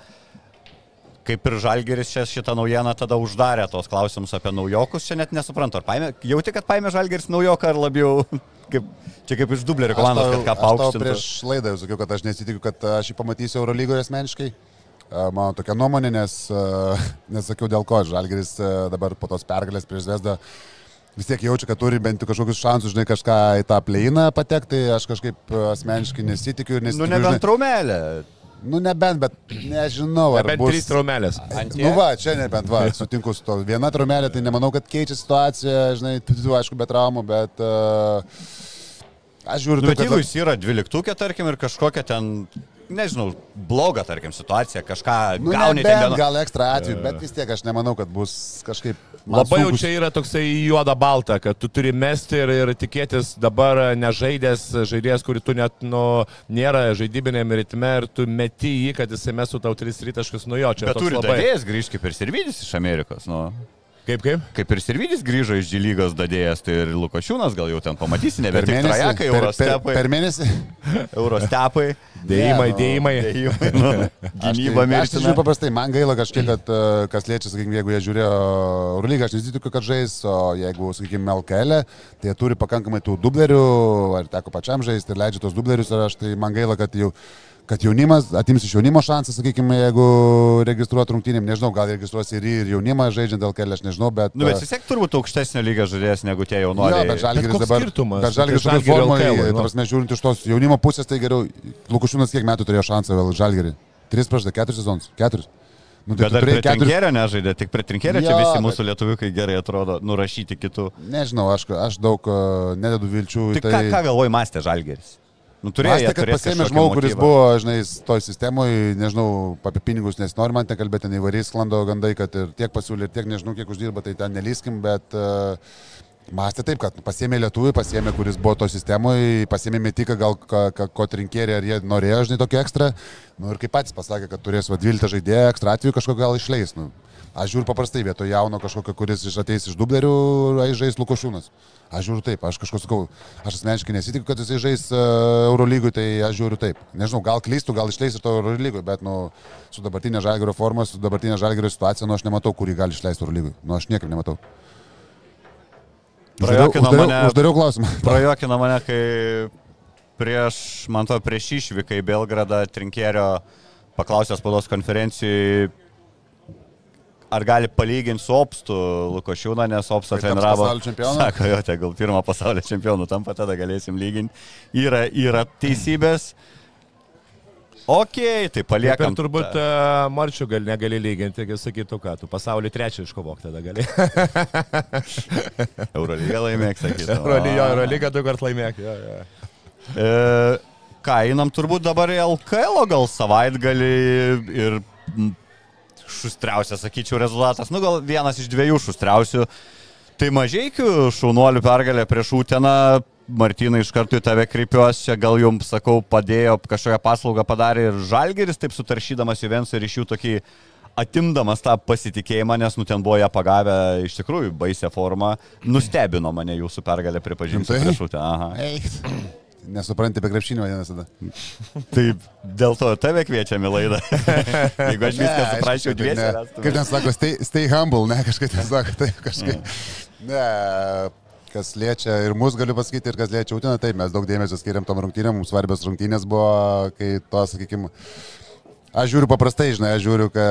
Kaip ir Žalgeris čia šitą naujieną tada uždarė tos klausimus apie naujokus, čia net nesuprantu, ar paėmė, jauti, kad paėmė Žalgeris naujoką, ar labiau, (laughs) kaip, čia kaip iš dublerio komandos, kad ką Aš tau paaukštintų. prieš laidą jau sakiau, kad aš nesitikiu, kad aš jį pamatysiu Eurolygoje asmeniškai. Mano tokia nuomonė, nes (laughs) nesakiau dėl ko. Žalgeris dabar po tos pergalės prieš Vesdą vis tiek jaučia, kad turi bent kažkokius šansus, žinai, kažką į tą pleiną patekti. Aš kažkaip asmeniškai nesitikiu ir Nu, nesitikiu. nebent žinai- traumelė. Nu, nebent, bet nežinau, ar Bent bus... trys traumelės. Nu va, čia nebent, va, (laughs) sutinku su to. Viena traumelė, tai nemanau, kad keičia situaciją, žinai, tu, tu aišku, be traumų, bet uh, aš žiūriu, Nu, bet kad- jeigu jis yra dvyliktukė, tarkim, ir kažkokia ten, nežinau, bloga, tarkim, situacija, kažką Nu, gauni ten vieno. gal ekstra atveju, bet vis tiek aš nemanau, kad bus kažkaip... Labai jau sunku- čia yra toksai juoda balta, kad tu turi mesti ir, ir tikėtis dabar nežaidęs žaidėjas, kurį tu net, nu, nėra žaidybinėme ritme ir tu meti jį, kad jisai mestų tau tris rytaškus nuo jo. Čia Bet turi labai. dadėjas grįžti kaip ir Sirvidis iš Amerikos. Nu. Kaip kaip? Kaip ir Sirvidis grįžo iš Džilygos dadėjas, tai ir Lukošiūnas gal jau ten pamatysi, nebe Per mėnesį, trajekai, per, per, eurostepai. per mėnesį. (laughs) Eurostepai. Dėjimai, Ne, nu, dėjimai. Dėjimai, (laughs) nu, Gynyba tai- Aš tai mirtina. žiūriu paprastai, man gaila kažkiek, kad e, kas liečia, sakykime, jeigu jie žiūrėjo Eurolygą, aš nesitikiu, kad žais, o jeigu, sakykime, LKL, tai jie turi pakankamai tų dublerių, ar teko pačiam žaisti ir leidžia tos dublerius, ir aš tai man gaila, kad jau kad jaunimas, atims iš jaunimo šansą, sakykime, jeigu registruot rungtynėm, nežinau, gal registruos ir, ir jaunimą žaidžiant LKL, aš nežinau, bet... Nu, bet e, vis tiek turbūt aukštesnio lygio žaidėjas negu tie jaunuoliai. bet Žalgiris koks dabar. skirtumas? Bet Tai forma, LKL, ta nu. prasme, žiūrint iš tos jaunimo pusės, tai geriau. Lukušinas kiek metų turėjo šansą vėl Žalgirį? Tris prieš tai, keturis sezonus. Keturis. Nu, Bet tu dar prie trinkėrio nežaidė, tik prie trinkėrio čia Jo, visi bet- mūsų lietuviukai gerai atrodo, nurašyti kitų. Nežinau, aš, aš daug uh, nededu vilčių Tai tai. ką, ką galvoj mąstė Žalgeris? Nu, turėjo, Mąstė, kad pasėmė žmogų, kuris motyvą. buvo, žinai, toj sistemoje, nežinau, apie pinigus nesinori man ten kalbėti, ten įvairiai sklando gandai, kad ir tiek pasiūlė, ir tiek nežinau, kiek uždirba, tai ten nelyskim, bet uh, mąstė taip, kad pasėmė lietuvį, pasėmė, kuris buvo to sistemoje, pasėmė metiką, gal ko trinkėrė, ar jie norėjo, žinai, tokio ekstra. Nu ir kaip patys pasakė, kad turės va 12 žaidėjų, ekstra atveju kažko gal išleis. Nu. Aš žiūriu paprastai vietoj jauno kažkokio, kuris iš ateis iš dublerių, ai žais Lukošiūnas. Aš žiūriu taip, aš kažko sakau, aš asmeniškai nesitikiu, kad jisai žais uh, Eurolygui, tai aš žiūriu taip. Nežinau, gal klystų, gal išleis iš to Eurolygui, bet nu, su dabartinė žalgerio forma, su dabartinė žalgerio situacija, nu aš nematau, kurį gali išleisti Eurolygui. Nu aš niekaip nematau. Uždariau, uždariau, mane- uždariau klausimą. (laughs) Prajuokino mane, kai prieš, man to prieš išvyką į Belgradą trinkėrio paklausęs spaudos konferencijai, ar gali palyginti su Opstu Lukošiūną, nes taps treniravo. Sako, jo, tegul pirmą pasaulio čempionų tampa, tada galėsim lyginti. Yra, yra teisybės. Ok, tai Liekam paliekam. turbūt tą- uh, Marčių gal negali lyginti, kai sakytų, ką tu pasaulį trečią iškovok tada gali. (laughs) Eurolygą laimėk, sakyti. Eurolygą, Eurolygą du kart laimėk. Jo, jo. E, ką, einam turbūt dabar į LKL, gal savaitgalį ir šustriausias, sakyčiau, rezultatas. Nu, gal vienas iš dviejų šustriausių. Tai mažiekių šaunuolių pergalė prieš Uteną. Martynai, iš karto į tave kreipiuosi, čia gal jums, sakau, padėjo, kažkokią paslaugą padarė ir Žalgeris, taip sutaršydamas Juvensų ir iš jų tokį atimdamas tą pasitikėjimą, nes nu ten buvo ją pagavę iš tikrųjų baisę formą, nustebino mane jūsų pergalė pripažinti Rimtai? prieš Uteną. Nesupranti apie krepšinį vadinasi tada. (laughs) Taip, dėl to tave kviečiame laidą. (laughs) Jeigu aš viską suprasčiau dviesi. Kaip ten sako, stay, stay humble, ne, kažkaip ten sako, taip kažkaip. Ne, kas liečia ir mus galiu pasakyti, ir kas liečia Utiną, taip, mes daug dėmesio skiriam tom rungtynėm, mums svarbios rungtynės buvo, kai to, sakykime, Aš žiūriu paprastai, žinai, aš žiūriu, ka,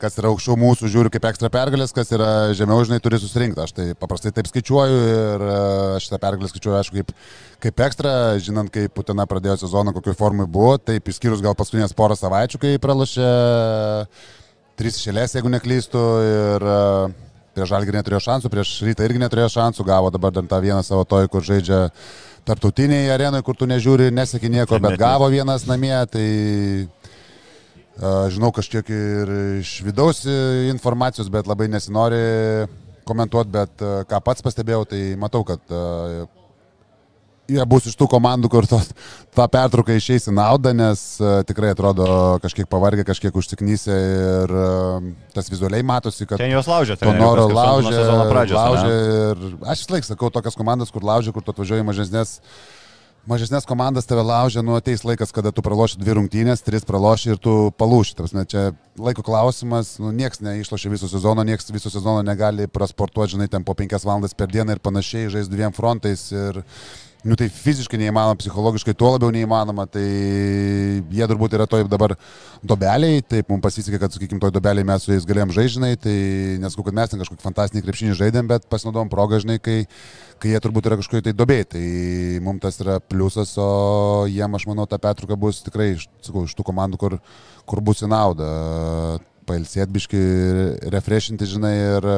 kas yra aukščiau mūsų, žiūriu kaip ekstra pergalės, kas yra žemiau, žinai, turi susirinkti. Aš tai paprastai taip skaičiuoju ir e, aš tą pergalę skaičiuoju, aišku, kaip, kaip ekstra, žinant, kaip Putina pradėjo sezoną, kokioj formai buvo, taip išskyrus gal paskutinės porą savaičių, kai pralašė trys išėlės, jeigu neklystu, ir e, prieš Žalgirį neturėjo šansų, prieš Rytą irgi neturėjo šansų, gavo dabar dar tą vieną savo toj, kur žaidžia tarptautiniai arenai, kur tu nežiūri, nesaki nieko, bet gavo vienas namie, tai Žinau kažkiek ir iš vidaus e, informacijos, bet labai nesinori komentuoti, bet e, ką pats pastebėjau, tai matau, kad e, jie bus iš tų komandų, kur tos, tą pertrauką išeis į naudą, nes tikrai atrodo kažkiek pavargę, kažkiek užsiknysę ir tas vizualiai matosi, kad Ten juos laužė, trenerių, noro laužė, pradžios, laužė ir aš vis laik sakau tokias komandas, kur laužė, kur tu atvažiuoji mažesnės. Mažesnės komandas tave laužia, nu ateis laikas, kada tu praloši dvi rungtynės, tris praloši ir tu palūši. Tarsi, čia laiko klausimas, nu nieks neišlošia viso sezono, nieks viso sezono negali prasportuoti, žinai, ten po penkias valandas per dieną ir panašiai, žais dviem frontais. Ir Nu tai fiziškai neįmanoma, psichologiškai tuo labiau neįmanoma, tai jie turbūt yra toj dabar dobeliai, taip mums pasisekė, kad, sakykime, toj dobeliai mes su jais galėjom žaižinai, tai nesakau, kad mes ten kažkokį fantastinį krepšinį žaidėm, bet pasinaudojom progą, žinai, kai, kai jie turbūt yra kažkokie tai dobėjai, tai mums tas yra pliusas, o jiem, aš manau, ta petruka bus tikrai, sakau, iš tų komandų, kur, kur bus į naudą, pailsėt biški, refreshinti, žinai, ir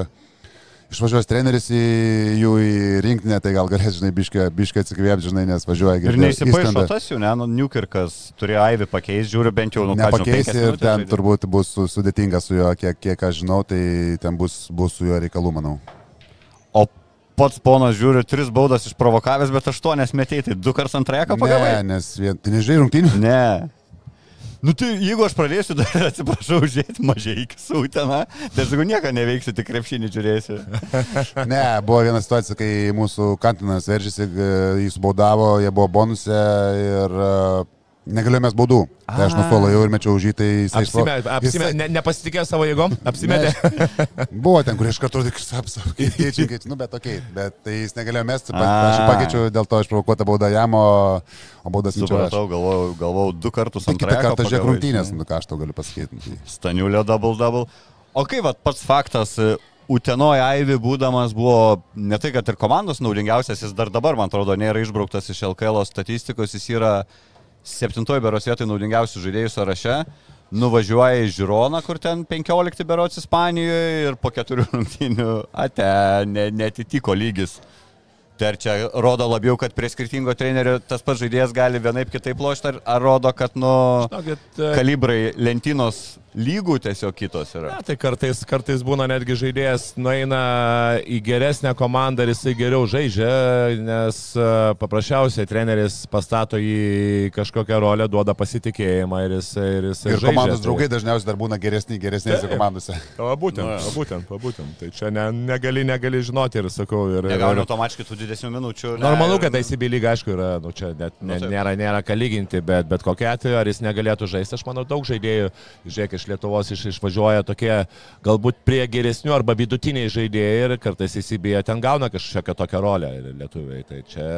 išvažiuos treneris į jų į rinktinę, tai gal galės, žinai, biškai, biškai atsikvėpti, žinai, nes važiuoja Ir girdėjau, neįsipaišo tas jau, ne, nu, Newkirkas turėjo Aivį pakeisti, žiūriu bent jau, nu, Nepakeis penkias ir ten žaidė. turbūt bus su- sudėtinga su juo, kiek, kiek aš žinau, tai ten bus, bus su juo reikalų, manau. O pats ponas žiūri, tris baudas išprovokavęs, bet aštuonias metėjai, tai du kartus antrąją ką pagavai? Ne, nes vien, tai nežinai rungtynių. Ne. Nu tai jeigu aš pradėsiu (laughs) dar, atsiprašau, žiūrėti mažai iki sūteną, tai jeigu nieko neveiksiu, tik krepšinį žiūrėsiu. (laughs) Ne, buvo viena situacija, kai mūsų kantinas veržėsi, e, jis baudavo, jie buvo bonuse ir e, negalėjome mes baudų. Tai aš nuo suolo jau ir mečiau už jį, tai jisai... Apsimetė, apsimetė, ne, nepasitikėjo savo jėgom, apsimetė. Ne, (laughs) buvo ten, kur iš karto tik apsakėčiau, (laughs) nu bet okei, okay, bet tai jis negalėjo mesti, aš jį A. pakeičiau, dėl to išprovokuota bauda jam, o, o baudas mečiau aš. Galvojau, galvojau du kartus Tai kitą kartą žiūrėk rungtynės, nu ką aš tau galiu pasakyti. Staniulio double double. O kaip vat, pats faktas, Utenoje Aivi būdamas buvo ne tai, kad ir komandos naudingiausias, jis dar dabar, man atrodo, nėra išbrauktas iš LKL statistikos, jis yra septintoji beros vietoj naudingiausių žaidėjų sąraše. Nuvažiuoja į Žironą, kur ten 15 berots Ispanijoje ir po keturių (laughs) rungtynių ate, ne, netitiko lygis. Tai ar čia rodo labiau, kad prie skirtingo trenerio tas pats žaidėjas gali vienaip kitaip lošti, ar, ar rodo, kad nu, Žinokit, e, kalibrai lentynos lygų tiesiog kitos yra? Na, tai kartais, kartais būna netgi žaidėjas nueina į geresnę komandą ir jisai geriau žaidžia, nes e, paprasčiausiai treneris pastato į kažkokią rolę, duoda pasitikėjimą ir jisai, ir jisai Ir žaidžia. komandos Tai- draugai dažniausiai dar būna geresni, geresnėse komandose. (laughs) O būtent, Nu, o būtent, o būtent. Tai čia ne, negali, negali žinoti ir sakau. Ir, Negauni automatiškai tų didesnių minučių. ne, Normalu, kad ICB lyga, aišku, yra, nu, čia net, ne, Nu, nėra, nėra ką lyginti, bet, bet kokia atveju, ar jis negalėtų žaisti, aš manau, daug žaidėjų, žiūrėk, iš Lietuvos iš, išvažiuoja tokie galbūt prie geresnių arba vidutiniai žaidėjai ir kartais ICB ten gauna kažkokią tokią rolę lietuviai. Tai čia,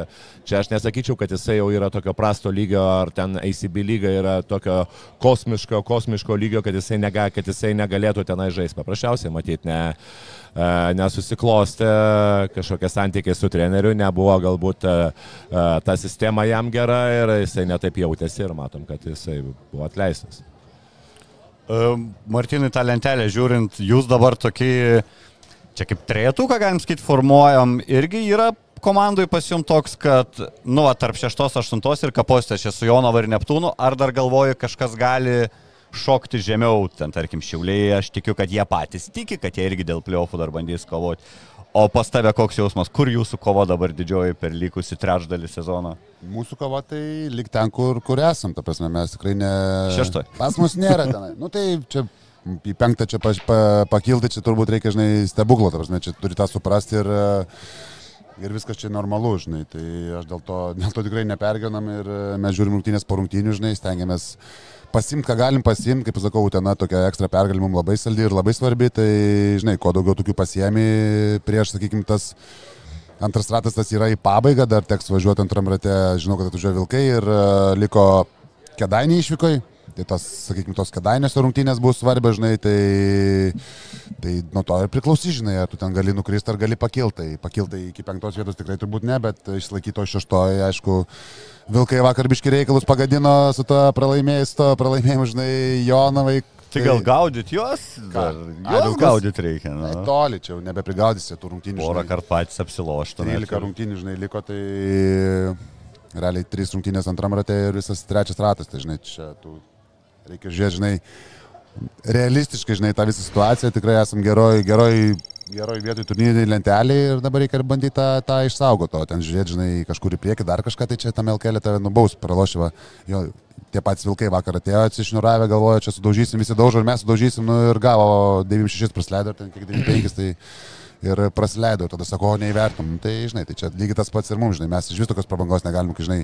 čia aš nesakyčiau, kad jisai jau yra tokio prasto lygio, ar ten ICB lyga yra tokio kosmiško, kosmiško lygio, kad jisai, nega, kad jisai negalėtų tenai žaisti. Paprasčiausiai, matyt, ne e, nesusiklostė kažkokie santykiai su treneriu, nebuvo galbūt e, e, ta sistema jam gera ir jisai netaip jautėsi ir matom, kad jisai buvo atleistas. Martinai, tą lentelę žiūrint, jūs dabar tokį, čia kaip trejetuką, galim sakyti, formuojam, irgi yra komandai pas jums toks, kad, nu, va, tarp šeštos, aštuntos ir kapostės čia su Jonava ir Neptūnu, ar dar galvoju, kažkas gali šokti žemiau, ten tarkim Šiauliai, aš tikiu, kad jie patys tiki, kad jie irgi dėl pliofų dar bandys kovoti. O pas tave koks jausmas, kur jūsų kova dabar didžioji per likusi trečdalį sezono? Mūsų kova tai lik ten, kur, kur esam, ta prasme, mes tikrai ne... Šeštoj. Pas mus nėra tenai. Nu tai čia į penktą čia pa, pa, pakilti, čia turbūt reikia, žinai, stebuklo, ta prasme, čia turi tą suprasti ir, ir viskas čia normalu, žinai. Tai aš dėl to, dėl to tikrai nepergenam ir mes žiūrim rungtynės po rungtynių, žinai, stengiamės pasimti, ką galim pasimti, kaip sakau, ten tokia ekstra pergalė mums labai saldi ir labai svarbi, tai, žinai, kuo daugiau tokių pasiemi prieš, sakykime, tas antras ratas tas yra į pabaigą, dar teks važiuoti antram rate, žinau, kad atvažiuoja Vilkai ir uh, liko kedainiai išvykai. Tai tas, sakykime, tos kedainėse rungtynės bus svarbios, žinai, tai, tai nuo to ir priklausys, žinai, ar tu ten gali nukristi ar gali pakilti. Tai pakilti iki penktos vietos tikrai turbūt ne, bet išlaikyti to šeštoje, aišku, Vilkai vakar biški reikalus pagadino su to pralaimėjimu, žinai, Jonavai. Tai gal gaudyt juos? Dar, A, juos Vilkus? gaudyt reikia. Nu. toli čia jau nebeprigaudysi tų rungtynių. Porą kartų patys apsiloštų. 13 rungtynių, žinai, liko, tai realiai 3 rungtynės antram rate ir visas trečias ratas, tai žinai, čia tu reikia žiūrėti, žinai, realistiškai, žinai, tą visą situaciją, tikrai esam geroj, geroj, geroj vietoj turnyriniai lenteliai ir dabar reikia bandyti tą, tą išsaugoti, o ten žiūrėti, žinai, kažkur į priekį, dar kažką, tai čia tam LKL tave nubaus, pralošyva, jo, tie patys vilkai vakar atėjo, atsišniuravę, galvojo, čia sudaužysim, visi daužo ir mes sudaužysim, nu ir gavo 96 prasleido, ten kiek 95, tai ir prasileidau, tada sako, o neįvertum. Nu, Tai, žinai, tai čia lygiai tas pats ir mums, žinai, mes iš vis tokios prabangos negalim, kai, žinai,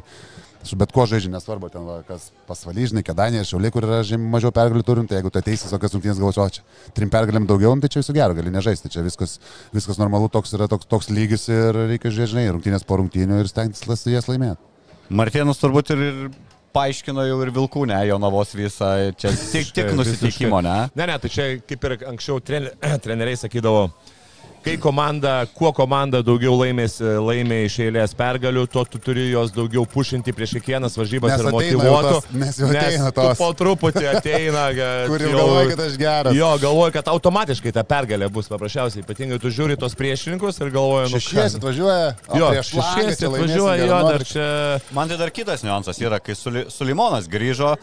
su bet kuo žaidžiu, nesvarbu, ten va, kas pasvaly, žinai, kedanė ir šiauliai, kur yra žymiai mažiau pergalių turim, tai jeigu tu ateisi tokias rungtynės galvosi, o čia trim pergalėm daugiau, nu, tai čia visų gero, gali nežaisti, čia viskas, viskas normalu, toks yra toks, toks lygis ir reikia žinai, rungtynės po rungtynių ir stengtis jas laimėti. Martėnas turbūt ir, paaiškino jau ir Vilkūnę, jo navos visą, čia tik, tik nusiteikimo, ne? Ne, ne, tai čia kaip ir anksčiau trener, (clears throat) treneriai sakydavo, kai komanda, kuo komanda daugiau laimės, laimė iš eilės pergalių, tuo tu turi jos daugiau pušinti prieš kiekvienas varžybas Nes ir motivuotų. tos- nes jau ateina tu tos. Po truputį ateina, (laughs) Kur jau galvoji, kad aš geras. Jo, galvoju, kad automatiškai ta pergalė bus paprasčiausiai. Ypatingai tu žiūri tos priešininkus ir galvoji, nu Šešies atvažiuoja, Jo, šešies atvažiuoja, jo, dar čia... Man tai dar kitas niuansas yra, kai Suli- Sulimonas grįžo,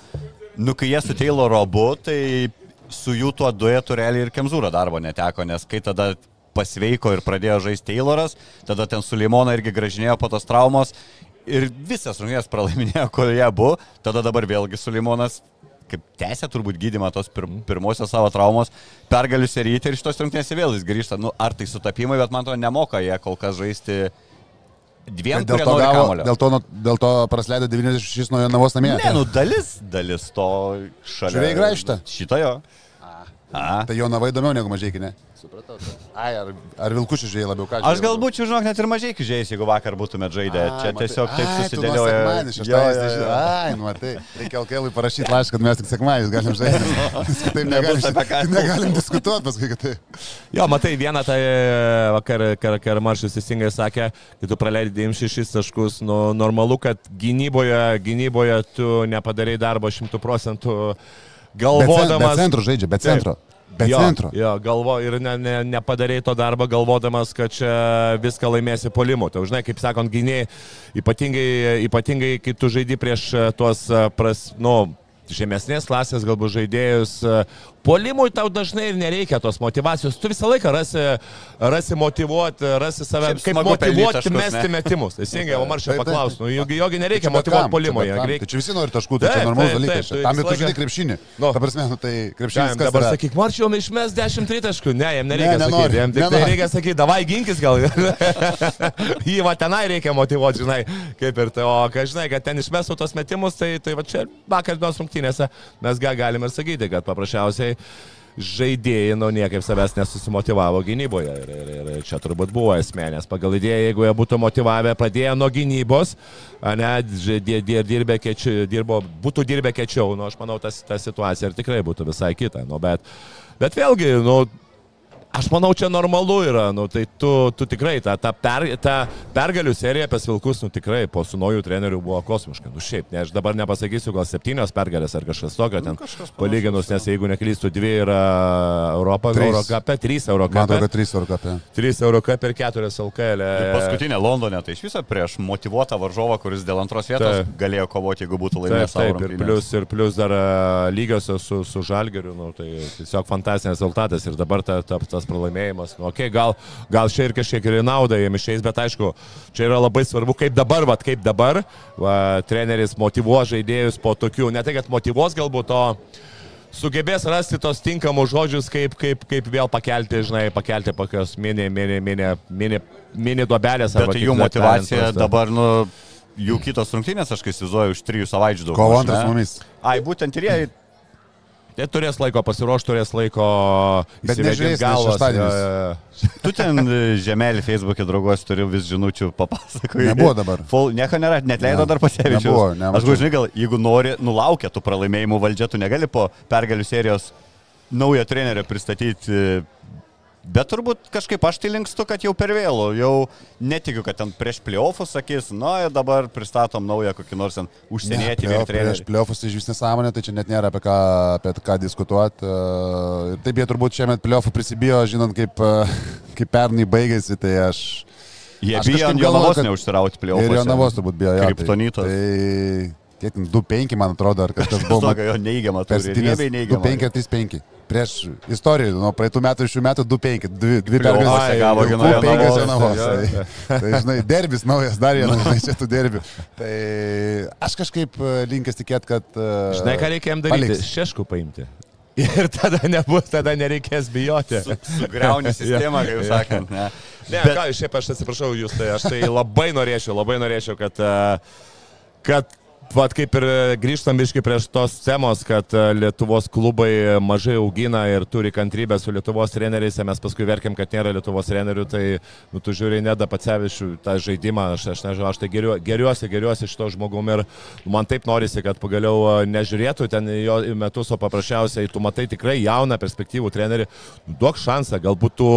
nu kai jie su Tayloru abu, tai su jų tuo duetu realiai ir Kemzūro darbo neteko, nes kai tada pasveiko ir pradėjo žaisti Tayloras, tada ten Sulimoną irgi gražinėjo po tos traumos ir visas rungtynės pralaiminėjo, kol jie buvo, tada dabar vėlgi Sulimonas kaip tęsė turbūt gydimą tos pir pirmosios savo traumos, pergalių seryti ir iš tos rungtynės vėl jis grįžta. Nu, ar tai sutapimai, bet man to nemoka jie kol kas žaisti dviem, Dėl to, gavo, dėl, to, dėl to praleido 96 nuo Jonavos namie. Ne, nu dalis, dalis to šalia. Žiūrėjai graižtą? Šitą jo. A. Tai Jonava įdomiau negu mažai, ne? Supratau. Ai, ar, ar Vilkučių žiūrėjai labiau ką? Aš galbūt, žinok, net ir mažai žiais, jeigu vakar būtumėt žaidę. Čia tiesiog taip susidėlioja. Ai, nu matai. Reikia LKL parašyti laišką, kad mes tik sekmadieniais galim žaisti. (laughs) Kitaip negalim, ką. negalim diskutuoti paskui, kad tai. Jo, matai, vieną tai vakar, kar, kar Maršas teisingai sakė, kai tu praleidai 96 taškus, nu, normalu, kad gynyboje, gynyboje tu nepadarai darbo 100 procentų Be galvodamas. centro žaidžia, be centro. Be jo, centro. Jo, galvo ir ne, ne, nepadarėjai to darbo galvodamas, kad čia viską laimėsi polimu. Tai, žinai, kaip sakant, gyniai, ypatingai, ypatingai kai tu žaidži prieš e, tuos, e, pras, nu, žemesnės klasės galbūt žaidėjus. Polimui tau dažnai ir nereikia tos motivacijos. Tu visą laiką rasi, rasi motivuoti, rasi save, Šiaip kaip motivuoti taškus, mesti ne? metimus. Teisingai, (laughs) o Maršė Taip, taip. paklaus, nu, jogi, jogi nereikia motivuoti polimo. Tai čia visi nori taškų, tai čia normalus dalykas. Tam ir tu laiką- krepšinį. Nu. Ta prasme, nu, tai krepšinis dabar yra? sakyk, Marčiau, išmes 10 tritaškų. Ne, jam nereikia Ne, ne, nenori, sakyti. Jam tik tai reikia sakyti, davai ginkis gal. (laughs) Jį va tenai reikia motivuoti, žinai, kaip ir tai. O kai žinai, kad ten išmestų tos metimus, tai, tai va čia vakar dienos rungtynėse mes gal galime ir sakyti, kad paprasčiausiai žaidėjai, nu, niekaip savęs nesusimotivavo gynyboje. Ir, ir, ir čia turbūt buvo esmė, nes pagal idėją, jeigu jie būtų motivavę, pradėję nuo gynybos, ne, dirbė kečiu, dirbo, būtų dirbę kečiau, nu, aš manau, tas, ta situacija ir tikrai būtų visai kita. Nu, bet, bet vėlgi, nu, Aš manau, čia normalu yra, nu, tai tu, tu tikrai, ta, ta, per, ta pergalių serija apie Vilkus, nu tikrai, po su naujų trenerių buvo kosmiška. Nu šiaip, ne, aš dabar nepasakysiu, gal septynios pergalės ar kažkas tokio ten. Palyginus, nes jeigu neklystu, dvi yra Europa, Trys. Eurocape, trys Eurocape, kad 3 eurų kapė. trys Eurocape ir keturios LKL. Ir Paskutinė Londone, tai iš viso prieš motivuotą varžovą, kuris dėl antros vietos Taip. galėjo kovoti, jeigu būtų Taip, laimėjęs savo taip, ir plus, ir plus dar a, lygiosios su, su Žalgeriu, nu, tai tiesiog fantastinis rezultatas ir dabar ta, ta, tas pralaimėjimas. Nu, okay, gal, gal čia ir kažkiek ir į naudą jiem išeis, bet aišku, čia yra labai svarbu, kaip dabar, va, kaip dabar va, treneris motivuos žaidėjus po tokių, ne tai, kad motivuos galbūt, o sugebės rasti tos tinkamus žodžius, kaip, kaip, kaip vėl pakelti, žinai, pakelti kokios mini, mini, mini, mini, mini duobelės. Bet tai jų motivacija dabar, nu, jų kitos rungtynės, aš kai įsivaizduoju, už trijų savaičių daug. Kovo antras su mumis. Ai, būtent ir jie Tai turės laiko pasiruošti, turės laiko nes galvas. Tu ten e, žemelį Facebook'e draugos turiu vis žinučių papasakoju. Nebuvo dabar. Full, nieko nėra, net leido Ne. dar nemačiau. Aš žinai, gal jeigu nori, nulaukia tų pralaimėjimų valdžia, tu negali po pergalių serijos naują trenerį pristatyti. E, Bet turbūt kažkaip aš tai linkstu, kad jau per vėlų, jau netikiu, kad ten prieš playoffus sakys, na ir dabar pristatom naują kokį nors ten užsienietį vyr play-off- Prieš pliofus tai iš vis nesąmonė, tai čia net nėra apie ką, apie ką diskutuoti. Ir taip jie turbūt šiemet pliofų prisibijo, žinant, kaip, e, (laughs) kaip pernai baigėsi, tai aš... Jie aš bijo ant Jonavos neužsirauti playoffus. Ir jo navos turbūt bijo. jo, tai- Kriptonitas. Tai kiek ten 2-5, man atrodo, ar kažkas buvo. (laughs) Tokio jo neigiamą septynias- Riebiai neigiamą. 2-5 ar 3-5. Prieš istoriją, nuo praeitų metų ir šių metų 2-5. Dvi, dvi Play-offuose pergalės. gavo Jonavos. Jonavos. Jo. Tai, tai, žinai, derbis naujas, dar vienas, (laughs) žinai, čia tų derbių. Tai aš kažkaip e, linkęs tikėti, kad... e, Žinai, ką reikia jam daryti? paliks. Šeškų paimti. Ir tada nebus, tada nereikės bijoti. Su, sugriauni (laughs) sistemą, kaip Jo. sakant. Ne. Ne, Bet- ką, šiaip aš atsiprašau jūs, tai aš tai labai norėčiau, labai norėčiau, kad, e, kad Vat kaip ir e, grįžtam iški prieš tos temos, kad e, Lietuvos klubai mažai augina ir turi kantrybę su Lietuvos treneriais, mes paskui verkiam, kad nėra Lietuvos trenerių, tai nu, tu žiūri Neda Pacevičių tą žaidimą, aš, aš nežinau, aš tai geriu, geriuosi, geriuosi šito žmogumi ir man taip norisi, kad pagaliau e, nežiūrėtų ten jo metus, o paprasčiausiai tu matai tikrai jauną perspektyvų trenerį, nu, duok šansą, galbūt tu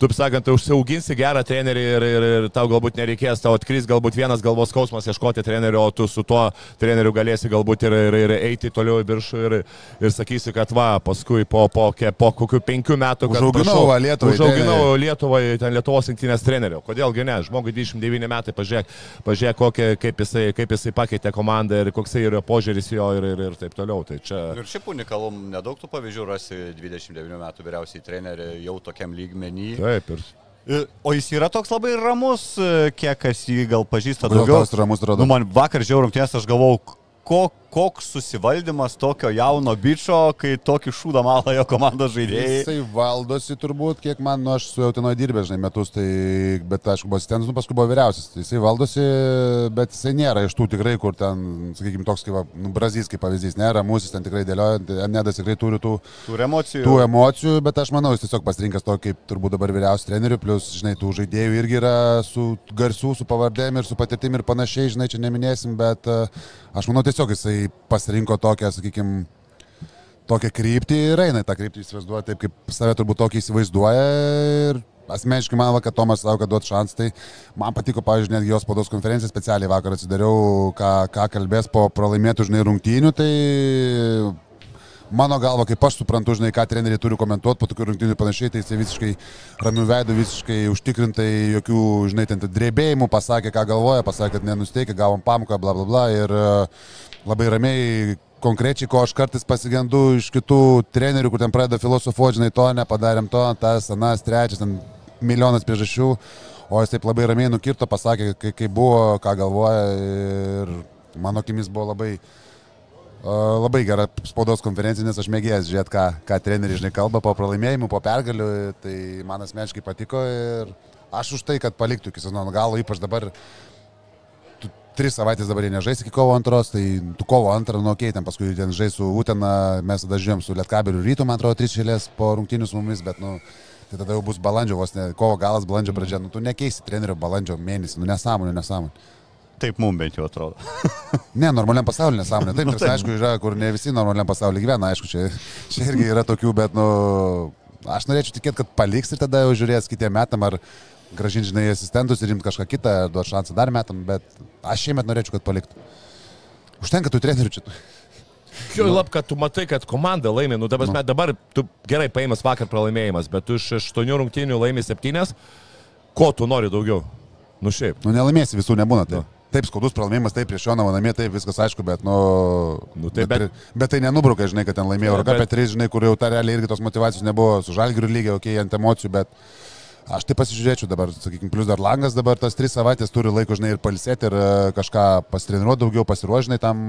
taip sakant, užsiauginsi gerą trenerį ir, ir, ir tau galbūt nereikės, tau atkris galbūt vienas galvos skausmas ieškoti trenerio, o tu su tuo treneriu galėsi galbūt ir, ir, ir eiti toliau į viršų ir, ir sakysi, kad va, paskui po, po, ke- po kokių penkių metų, kad Užauginau prašau, va Lietuvai Užauginau. Lietuvai, ten Lietuvos rinktinės trenerio. Kodėlgi ne? Žmogui 29 metai, pažiūrėk, pažiūrėk kokie, kaip, jisai, kaip jisai pakeitė komandą ir koks yra požiūris jo ir, ir, ir taip toliau. Tai čia... Ir šiaip unikalum, nedaug tų pavyzdžių rasi 29 metų vyriausiai trenerių jau tokiam lygmenį. Taip, Ir- O jis yra toks labai ramus, e, kiek kas jį gal pažįsta daugiau. ramus? Nu, man vakar žiaurumties aš galvau, ko, koks susivaldymas tokio jauno bičio, kai tokį šūdą malą jo komandos žaidėjai. Jisai valdosi turbūt, kiek man, nu aš su Jautinoje dirbęs, žinai, metus, tai, bet aišku, buvo asistentas, nu paskui buvo vyriausias. Tai jisai valdosi, bet jisai nėra iš tų tikrai, kur ten, sakykime, toks kaip, nu, Brazys kaip pavyzdys, nėra, mūsų ten tikrai dėlioja, Nedas tikrai turi tų, Tų emocijų. tų emocijų, bet aš manau, jis tiesiog pasirinkęs tokį, kaip turbūt dabar vyriausias trenerių, plus, žinai, tų žaidėjų irgi yra su garsių, su pavardėm ir su patirtim ir panašiai, žinai, čia neminėsim, bet e, aš manau tiesiog jisai pasirinko tokią, sakykime, tokią kryptį ir eina tą kryptį įsivaizduoja taip, kaip save turbūt tokį įsivaizduoja. Ir asmeniškai man, va, kad Tomas savo, kad duot šansą, tai man patiko, pavyzdžiui, netgi jos spaudos konferenciją specialiai vakar atsidariau, ką, ką kalbės po pralaimėtų, žinai, rungtynių, tai mano galva, kaip aš suprantu, žinai, ką treneriai turi komentuoti po tokių rungtynių panašiai, tai jisai visiškai ramių veidų, visiškai užtikrintai, jokių, žinai, ten drebėjimų, pasakė, ką galvoja, pasakė, kad nenusteikė, gavom pamoką, bla bla bla ir e, labai ramiai konkrečiai, ko aš kartais pasigendu iš kitų trenerių, kur ten pradeda filosofuoti, žinai, to nepadarėm to, tas, anas, trečias, ten milijonas priežasčių, o jis taip labai ramiai nukirto, pasakė, kai, kai buvo, ką galvoja ir mano akimis buvo labai, labai gera spaudos konferencija, nes aš mėgėjęs žiūrėti, ką, ką treneriai, žinai, kalba po pralaimėjimų, po pergalių, tai man asmeniškai patiko ir aš už tai, kad paliktų iki sezono galo, ypač dabar tris savaitės dabar jie nežais iki kovo antros, tai tu kovo antrą, nu, okei, ten paskui ten žais su Utena, mes tada žiūrėjom su Lietkabeliu rytų, man atrodo, tris šėlės po rungtynių su mumis, bet, nu, tai tada jau bus balandžio, vos ne, kovo galas, balandžio pradžia, nu, tu nekeisi trenerio balandžio mėnesį, nu, nesąmonė, nesąmonė. Taip mums bent jau atrodo. (laughs) Ne, normaliam pasaulyje nesąmonė. Taip, (laughs) Nu, taip. aišku, yra, kur ne visi normaliam pasaulyje gyvena, aišku, čia, čia irgi yra tokių, bet, nu, aš norėčiau tikėti, kad paliks ir tada jau žiūrės kitiem metam, ar gražinti, žinai, asistentus ir imti kažką kitą, duoti šansą dar metam, bet aš šiemet norėčiau, kad paliktų. Užtenka tų trenerių čia. Jo, lab, kad tu matai, kad komanda laimė, nu dabar, nu. dabar tu gerai paėmęs vakar pralaimėjimas, bet tu iš aštuonių rungtynių laimė septynės, ko tu nori daugiau? Nu šiaip. Nu, nelaimėsi visų nebūna. Tai. Nu. Taip, skaudus pralaimėjimas, taip, prieš Jonavą namie, taip, viskas aišku, bet, nu, Nu, tai bet, bet- bet tai nenubruka, žinai, kad ten laimėjo Euroką Bet- apie 3, žinai, kur jau ta realiai irgi tos motivacijos nebuvo, su žalgiriu lygiai, okei, okay, ant emocijų, bet aš tai pasižiūrėčiau dabar, sakykime, plus dar langas dabar tas 3 savaitės turi laiko, žinai, ir palsėti, ir e, kažką pasitreniruoti daugiau, pasiruošinai tam,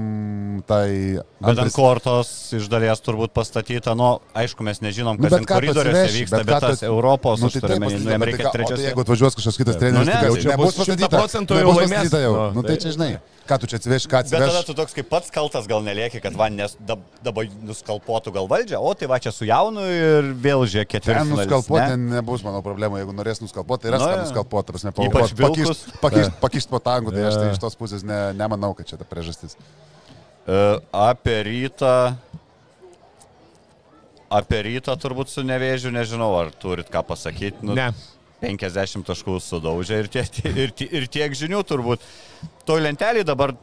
tai... Bet ant kortos iš dalies turbūt pastatyta, nu, aišku, mes nežinom, Nu, kas tu koridoriuose atsiveši, vyksta, bet bet ką tu- tas Europos, Nu, nu, tai tai taip, turime, nu, jam tai reikia trečios. tai Jeigu atvažiuos kažkas kitas treneris, ne, tai jau tai bus pastatyta. 100% jau laimės. jau. Nu, Nu, tai tai- čia, žinai, ką tu čia atsiveši, ką Bet tada atsiveši. tu toks kaip pats kaltas gal nelieki, kad va nes dab- dabar nuskalpuotų gal valdžią, o tai va čia su jaunu ir vėl žiūrėk nuskalpuoti ten nebus mano problema, jeigu norės nuskalpuoti, tai ras ką jo. nuskalpuoti, prasme, pakišti vilkus. pakišt, pakišt po tangu, tai aš tai iš tos pusės ne, nemanau, kad čia ta priežastis. E, Apie rytą. Apie rytą turbūt su nevėžiu, nežinau, ar turit ką pasakyti. Nu, Ne. 50 taškų sudaužė ir, tie, ir, tie, ir tiek žinių turbūt. Toj lentelį dabar,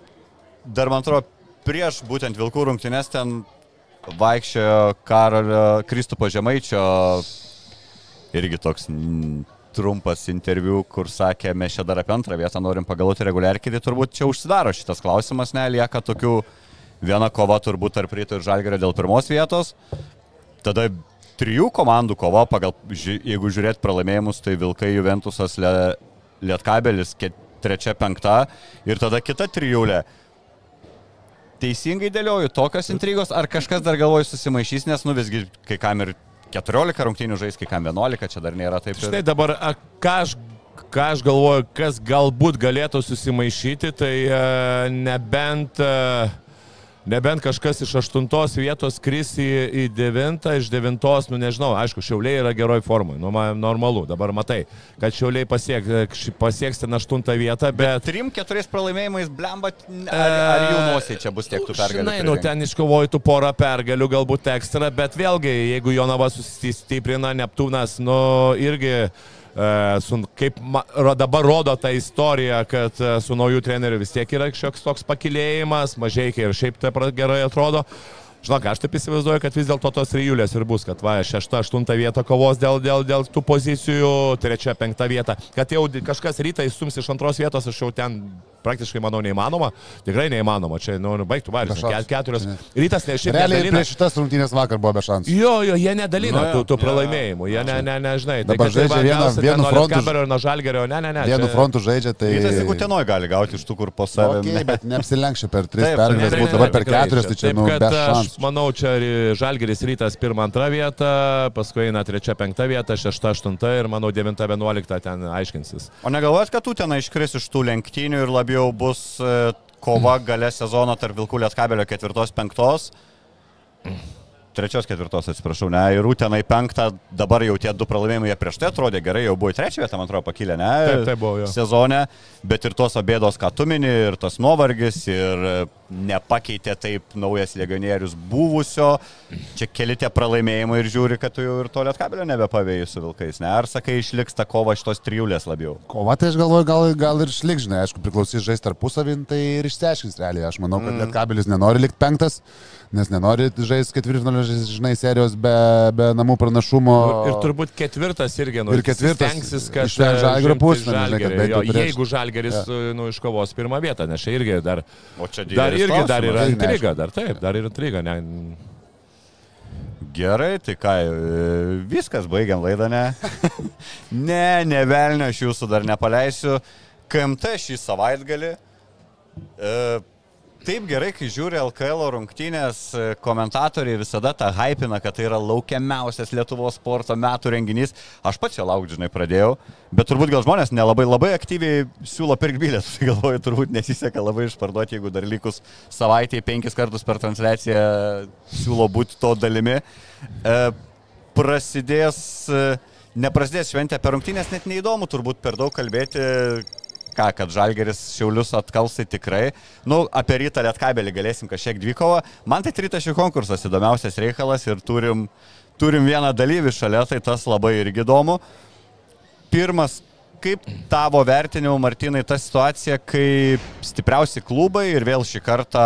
dar man atrodo, prieš būtent Vilkų rungtynės ten vaikščiojo Karolio Kristupo Žemaičio irgi toks trumpas interviu, kur sakė, mes čia dar apie antrą vietą norim pagalvoti reguliarkį, tai turbūt čia užsidaro šitas klausimas, nelieka tokių viena kova turbūt tarp ryto ir žalgerio dėl pirmos vietos. Tada trijų komandų kova, pagal, jeigu žiūrėt pralaimėjimus, tai Vilkai, Juventusas, Lietkabelis, trečia, penkta ir tada kita trijulė. teisingai dėlioju tokios intrigos, ar kažkas dar galvoju susimaišys, nes nu visgi kai kam ir 14 rungtynių žais, kai kam 11, čia dar nėra taip. Štai dabar, ką aš, ką aš galvoju, kas galbūt galėtų susimaišyti, tai e, nebent... E, Nebent kažkas iš aštuntos vietos kris į, į devintą, iš devintos, nu nežinau, aišku, šiauliai yra geroj formai, nu man normalu, dabar matai, kad šiauliai pasiek, pasieks ten aštuntą vietą, bet... Trim, keturiais pralaimėjimais blembat, ar, ar jų nosiai čia bus tiek tų pergalių? Žinai, nu ten iškovoji tų porą pergalių, galbūt ekstra, bet vėlgi, jeigu Jonava sustiprina Neptūnas, nu irgi... E, su, kaip ma, dabar rodo ta istorija, kad e, su naujų treneriu vis tiek yra šioks toks pakilėjimas, mažai ir šiaip tai gerai atrodo. Žinok, aš taip įsivaizduoju, kad vis dėlto tos trijulės ir bus, kad va, šešta, aštunta vieta kovos dėl, dėl, dėl tų pozicijų, trečia, penkta vieta. Kad jau kažkas rytą įstums iš antros vietos, aš jau ten praktiškai, manau, neįmanoma. Tikrai neįmanoma. Čia, nu, nu baigtų varis. Ket, keturios. Rytas ne šiaip. Realiai prieš šitas rungtynės vakar buvo be šansų. Jo, jo, jie nedalina nu, tų, tų pralaimėjimų. Jie ne, ne, nežinai. Tai, Dabar žaidžia tai, vieną, vienu frontu. Kaberio ir nuo žalgerio, ne, ne, ne. Vienu čia... frontu žaidžia, tai... Rytas, jeigu tenoj gali gauti iš tų, kur po savęs. Okay, bet neapsilenkščia per tris pergalės, būtų dabar per keturias, tai čia, nu, be šansų. Manau, čia žalgeris rytas pirmą, antrą vietą, paskui eina trečia, penkta vieta, šešta, aštunta ir, manau, devinta, vienuolikta ten aiškinsis. O negalvojat, kad tu ten iškris iš tų lenktynių ir labiau bus kova gale sezono tarp Vilkų Lietkabelio ketvirtos, penktos. Trečios, ketvirtos, atsiprašau, ne, ir Utenai penktą, dabar jau tie du pralaimėjimai prieš tai atrodė gerai, jau buvo į trečią vietą, man atrodo, pakilę, ne, taip, taip buvo, jo. sezone, bet ir tos abėdos, ką tu mini, ir tas nuovargis, ir nepakeitė taip naujas legionierius buvusio, čia keli tie pralaimėjimai ir žiūri, kad tu jau ir to lietkabelio nebepavėjai su Vilkais, ne, ar sakai, išliks ta kova šitos trijulės labiau? Kova, tai aš galvoju, gal, gal ir išliks, žinai, aišku, priklausys žaisti tarpusavin, tai ir išsiaiškins realiai, aš manau, kad mm. lietkabelis nenori likti penktas nes nenori žaisti ketvirtfinalio, žinai, serijos be, be namų pranašumo. Nu, ir turbūt ketvirtas irgi, nu, ir ketvirtas stengsis, kad išvengs žalgerio pusfinalį. Jeigu žalgeris, ja. nu, iškovos pirmą vietą, nes čia irgi dar, čia dar irgi dar yra intriga, dar taip, dar yra intriga. Ne, Gerai, tai ką, e, viskas, baigiam laidą, ne? (laughs) ne, ne velnio, aš jūsų dar nepaleisiu. KMT šį savaitgalį. E, taip gerai, kai žiūri LKL rungtynės, e, komentatoriai visada tą hypina, kad tai yra laukiamiausias Lietuvos sporto metų renginys. Aš pats jo laukti, žinai, pradėjau, bet turbūt gal žmonės nelabai labai aktyviai siūlo pirkti bilietus. (laughs) Tai galvoju, turbūt nesiseka labai išparduoti, jeigu dar likus savaitėje penkis kartus per transliaciją siūlo būti to dalimi. E, prasidės. E, Neprasidės šventė per rungtynės, net neįdomu turbūt per daug kalbėti, ką, kad Žalgeris Šiaulius atkalsai tikrai. Nu, apie rytą lietkabelį galėsim kažkiek dvikovą. Man tai tritašių konkursas įdomiausias reikalas ir turim, turim vieną dalyvį šalia, tai tas labai irgi įdomu. Pirmas, kaip tavo vertinimu, Martinai, ta situacija, kai stipriausi klubai ir vėl šį kartą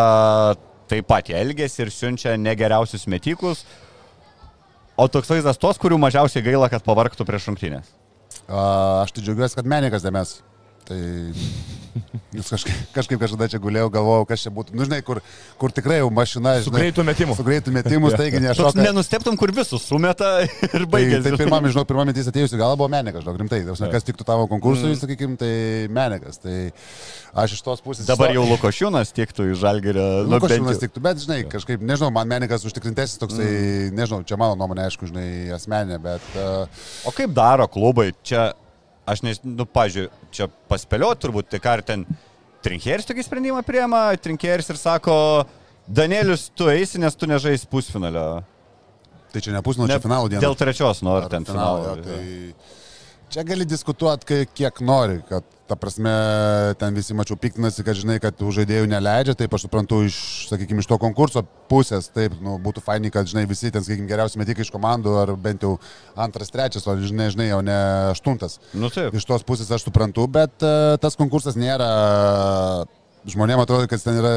taip pat elgesi ir siunčia negeriausius metikus, o toks vaizdas tos, kurių mažiausiai gaila, kad pavarktų prieš rungtynės. Aš tai džiaugiuosi, kad menikas dėmes. Tai Jūs kažkaip, kažkaip kažkada čia guliau, galvojau, kas čia būtų. Nu, žinai, kur, kur tikrai jau mašina. Žinai, su greitų metimu. Su greitų metimu, taigi nešoka. Nenusteptum, kur visus sumeta (laughs) ir baigėsi. Tai, tai pirmam, žinau, pirmam mintis atėjusi galva buvo menikas, žinau, rimtai. Tai, kas tiktų tavo konkursui, mm. sakykim, tai menikas. Tai aš iš tos pusės. Dabar jau Lukošiūnas tiktų į Žalgerio. Nu, Lukošiūnas tiktų, bet, žinai, kažkaip, nežinau, man menikas užtikrintesnis toksai, mm. nežinau, čia mano nuomonė, aišku, žinai, asmenė, bet... Uh... O kaip daro klubai? Čia aš, nes, nu, pažiūrėjau, čia paspėliot turbūt, tai ką ar ten Trinkėris tokį sprendimą priema, Trinkėris ir sako, Danielius, tu eisi, nes tu nežais pusfinalio. Tai čia ne pusfinalio, ne, čia finalo diena. Dėl trečios nori ten finalo. finalo tai... Čia gali diskutuoti, kiek nori, kad ta prasme, ten visi mačiau piktinasi, kad žinai, kad žaidėjų neleidžia, taip aš suprantu iš, sakykime, iš to konkurso pusės, taip, nu, būtų fainai, kad, žinai, visi ten, sakykime, geriausi metikai iš komandų, ar bent jau antras, trečias, o, žinai, žinai jau ne aštuntas. Nu, taip. Iš tos pusės aš suprantu, bet uh, tas konkursas nėra, žmonėms atrodo, kad ten yra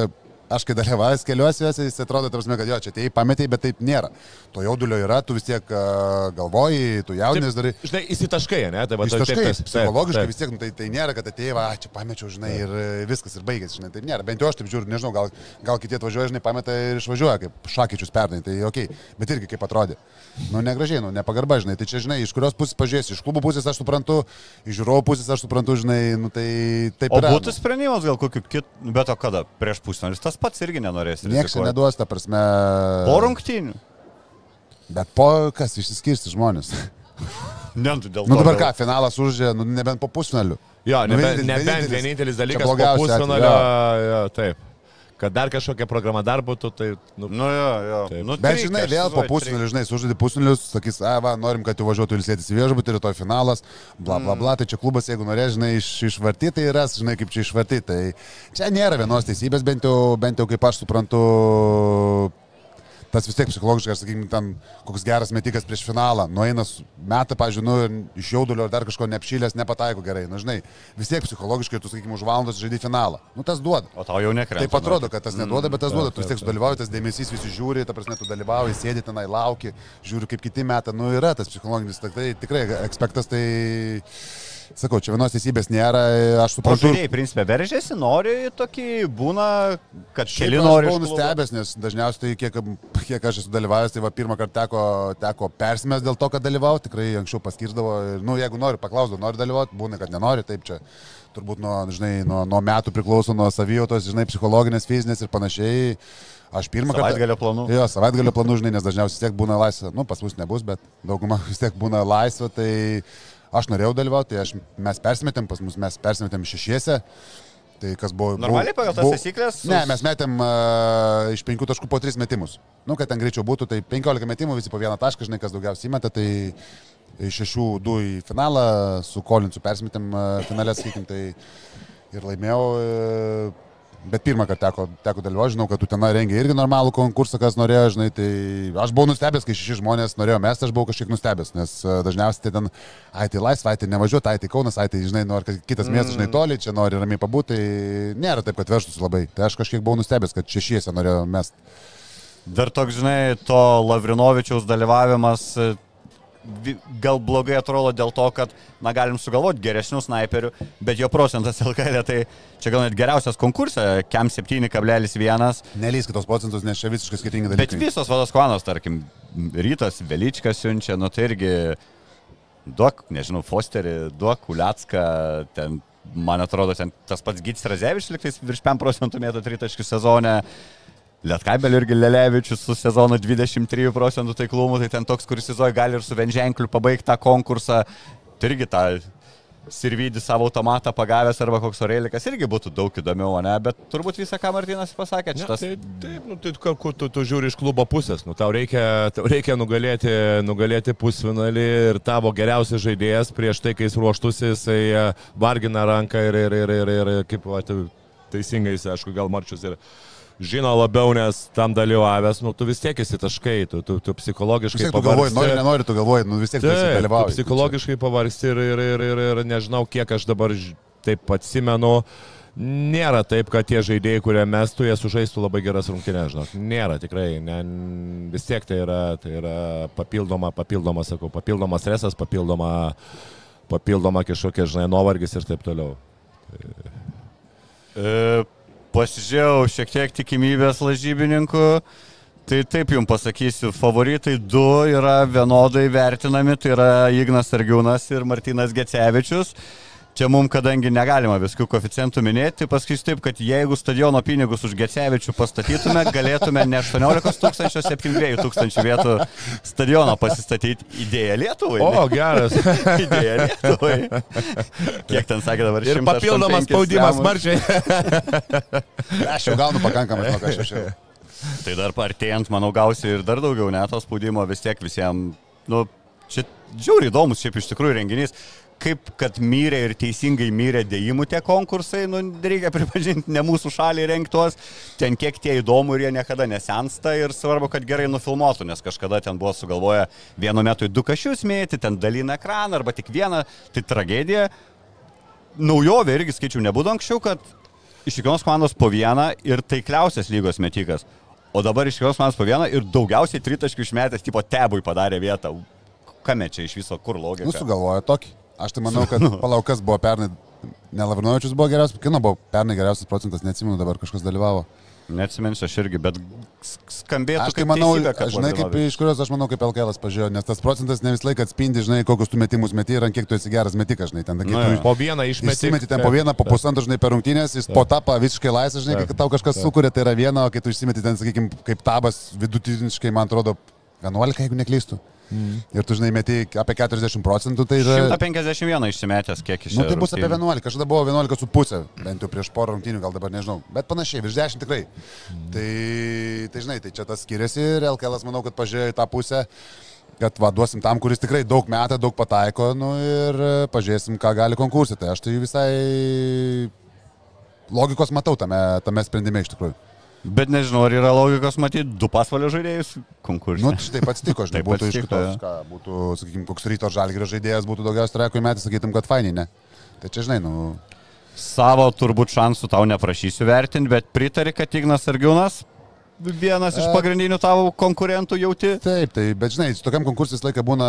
aš kai dalyvavęs keliuosi jis atrodo, tarsi, kad jo, čia tai pametėjai, bet taip nėra. To jaudulio yra, tu vis tiek galvoji, tu jaudinės darai. Žinai, įsitaškai, ne? Tai va, įsitaškai, taip, taip, psichologiškai taip. vis tiek, nu, tai, tai nėra, kad atėjai, va, čia pamečiau, žinai, ir viskas, ir baigėsi, žinai, taip nėra. Bent jau aš taip žiūriu, nežinau, gal, gal kiti atvažiuoja, žinai, pameta ir išvažiuoja, kaip šakyčius pernai, tai ok, bet irgi kaip atrodė. Nu, negražiai, nu, nepagarba, žinai, tai čia, žinai, iš kurios pusės pažiūrėsi, iš klubų pusės aš suprantu, iš žiūrovų pusės aš suprantu, žinai, nu, tai taip. O yra, būtų nu. sprendimas gal kokiu kitu, bet o kada, prieš pusvalandį tas pats irgi nenorės. Niekas neduos, ta prasme. Po rungtynių. Bet po kas išsiskirsti žmonės. (laughs) Ne, tu dėl Nu to dabar gal- ką, finalas užžė, nu nebent po pusfinalių. Jo, Nu, nebent vienintelis- nebe vienintelis dalykas po pusfinalio, jo. jo, taip. Kad dar kažkokia programa dar būtų, tai... Nu, Nu jo, jo. Taip. Nu, Bet žinai, vėl po pusfinalių, žinai, sužaidė pusfinalius, sakys, a, va, norim, kad tu važiuotų ilsėtis į viešbutį, rytoj finalas, bla, bla, bla, tai čia klubas, jeigu norės, žinai, iš, išvartyti, tai ras, žinai, kaip čia išvartyti. Tai čia nėra vienos teisybės, bent jau, bent jau kaip aš suprantu, tas vis tiek psichologiškai, sakykime, ten koks geras metikas prieš finalą, nueina, meta, pažiūrėjau, nu, iš jaudulio ar dar kažko neapšylęs, nepataiko gerai, na, žinai, vis tiek psichologiškai, tu, sakykime, už valandos žaidži finalą. Nu, tas duoda. O tau jau nekrenta. Taip atrodo, kad tas neduoda, bet tas duoda, tu vis tiek sudalyvauji, tas dėmesys visi žiūri, ta prasme, tu dalyvauji, sėdi tenai, lauki, žiūri kaip kiti metai, nu yra tas psichologinis, tai tai tikrai ekspektas, tai, sakau, čia vienos teisybės nėra, aš suprantu. žaidėjai, principė, veržėsi, nori tokį, būna, kad Šiaip keli aš nori. buvau nustebęs, nes dažniausiai, tai kiek, kiek aš esu dalyvavęs, tai va pirmą kartą teko, teko persimės dėl to, kad dalyvau, tikrai anksčiau paskirdavo, ir, nu, jeigu nori, paklausdavo, nori dalyvauti, būna, kad nenori, taip čia turbūt nuo, žinai, nuo, nuo metų priklauso, nuo savijautos, žinai, psichologinės, fizinės ir panašiai. Aš pirmą kartą... Savaitgalio planų. Jo, savaitgalio planų, žinai, nes dažniausiai vis tiek būna laisvė, nu, pas mus nebus, bet dauguma (laughs) vis tiek būna laisvė, tai aš norėjau dalyvauti, tai aš, mes persimetėm, pas mus mes persimetėm šešiese. Tai kas buvo... Normaliai pagal tas taisyklės? Ne, mes metėm uh, iš penkių taškų po tris metimus. Nu, kad ten greičiau būtų, tai penkiolika metimų, visi po vieną tašką, žinai, kas daugiausiai įmeta, tai iš šešių du į finalą, su Kolinsu persimetėm uh, finalę, sakykim, tai ir laimėjau. Uh, Bet pirmą kartą teko, teko dalyvauti, žinau, kad tu ten rengė irgi normalų konkursą, kas norėjo, žinai, tai aš buvau nustebęs, kai šeši žmonės norėjo mesti, aš buvau kažkiek nustebęs, nes e, dažniausiai tai ten, ai tai laisva, ai tai nevažiuoti, ai tai Kaunas, ai tai, žinai, nori kad kitas miestas, žinai, toli, čia nori ramiai pabūti, tai nėra taip, kad vežtųsi labai. Tai aš kažkiek buvau nustebęs, kad šešiese norėjo mesti. Dar toks, žinai, to Lavrinovičiaus dalyvavimas vi- gal blogai atrodo dėl to, kad, na, galim sugalvoti geresnių snaiperių, bet jo procentas LKL, tai čia gal net geriausias konkursas, KEM 7,1. Nelys kitos procentus, nes čia visiškai skirtingi Bet dalykai. visos vados klanos, tarkim, Rytas, Veličkas siunčia, nu tai irgi duok, nežinau, Fosterį, duok Kuliacką, ten, man atrodo, ten tas pats Gytis Razevičius liktais virš 5 procentų mėtų tritaškių sezone. Lietkabelio irgi Lelevičius su sezonu 23 procentų taiklumu, tai ten toks, kuris įsivaizduoja, gali ir su Venženkliu pabaigti tą konkursą. Tai irgi tą sirvydį savo automatą pagavęs arba koks Orelikas irgi būtų daug įdomiau, ne? Bet turbūt visą, ką Martinas pasakė, Ne, šitas... tai, taip, nu, tai kur, tu, tu žiūri iš klubo pusės, nu, tau reikia, tau reikia nugalėti, nugalėti pusfinalį ir tavo geriausias žaidėjas prieš tai, kai jis ruoštųsi, jisai e, vargina ranką ir, ir, ir, ir, ir kaip va, teisingai, jis, aišku, gal marčius ir žino labiau, nes tam dalyvavęs, nu, tu vis tiek esi taškai, tu, tu, tu Vis psichologiškai tiek tu galvoji, nori, nenori, tu galvoji, nu vis tiek tu dalyvauji. psichologiškai pavargsti ir, ir, ir, ir, ir nežinau, kiek aš dabar taip atsimenu. Nėra taip, kad tie žaidėjai, kurie mestų, jie sužaistų labai geras rungtynės, žinok. Nėra tikrai. Ne, vis tiek tai yra, tai yra papildoma, papildoma, sakau, papildomas stresas, papildoma, papildoma kažkokia, žinai, nuovargis ir taip toliau. E, Pasižiūrėjau šiek tiek tikimybės lažybininkų. Tai taip jums pasakysiu, favoritai du yra vienodai vertinami, tai yra Ignas Argiūnas ir Martinas Gecevičius. Čia mums, kadangi negalima viskų koficientų minėti, pasakysiu taip, kad jeigu stadiono pinigus už Gecevičių pastatytume, galėtume ne 18 tūkstančių, o 72 tūkstančių vietų stadioną pasistatyti. Idėja Lietuvai. O, geras. (laughs) Idėja Lietuvai. Kiek ten sakė dabar? ir 185 papildomas spaudimas marčiai. (laughs) Aš jau gaunu pakankamai, žinok, aš jau. Tai dar artėjant, manau, gausi ir dar daugiau neto spaudimo vis tiek visiems. Nu, čia žiauriai įdomus šiaip iš tikrųjų renginys. Kaip kad myrė ir teisingai myrė dėjimų tie konkursai, nu, reikia pripažinti, ne mūsų šaliai renktuos, ten kiek tie įdomu ir jie niekada nesensta ir svarbu, kad gerai nufilmuotų, nes kažkada ten buvo sugalvoję vienu metu du kašius mėti, ten dalina ekraną arba tik vieną, tai tragedija. Naujovė irgi skaičių nebūtų anksčiau, kad iš kiekvienos komandos po vieną ir taikliausias lygos metikas. O dabar iš kiekvienos komandos po vieną ir daugiausiai tritaškių išmetęs, tipo tebui padarė vietą. Kame čia iš viso, kur logika? Nu, sugalvoja tokį. Aš tai manau, kad (laughs) palaukas buvo pernai Ne Lavrinovičius buvo geriausias, kino buvo pernai geriausias procentas, neatsimenu, dabar kažkas dalyvavo. Neatsiminsiu aš irgi, bet skambėtų Aš tai manau, teisybė, žinai, kaip, iš kurios aš manau, kaip LKL pažiūrėjo, nes tas procentas ne visą laiką atspindi, žinai, kokius tu metimus meti ir ant kiek tu esi geras metikas, žinai, ten, kiek Nu, tu. Po vieną išmetį. Išsimeti ten po vieną, po pusantro, žinai, per rungtynės, jis po tapą visiškai laisvas, žinai, kai tau kažkas sukuria, tai yra viena, o kai tu išsimeti ten, sakykime, kaip tabas vidutiniškai, man atrodo, 11, jeigu neklystu. Mm. Ir tu, žinai, meti apie 40 procentų, tai yra... 151 išsimetęs, kiek iš Nu, tai bus apie 11, kažkada buvo 11 su pusė, bent jau prieš porą rungtynių, gal dabar nežinau, bet panašiai, virš 10 tikrai. Mm. Tai, tai, žinai, tai čia tas skiriasi ir LKL, manau, kad pažiūrėjo į tą pusę, kad vaduosim tam, kuris tikrai daug metą, daug pataiko, nu ir pažiūrėsim, ką gali konkursai. Tai aš tai visai logikos matau tame, tame sprendime iš tikrųjų. Bet nežinau, ar yra logikos matyti du pasvalio žaidėjus konkursui. Nu, štai pats tiko, žinai, (laughs) Taip būtų iš kitos, ką, būtų, sakykime, koks ryto žalgerio žaidėjas būtų daugiausiai trekų metį, sakytum, kad fainiai, ne? Tai čia, žinai, nu, Savo turbūt šansų tau neprašysiu vertinti, bet pritari, kad Ignas Argiūnas vienas iš E. pagrindinių tavo konkurentų jauti. Taip, tai, bet žinai, tokiam konkursui visą laiką būna,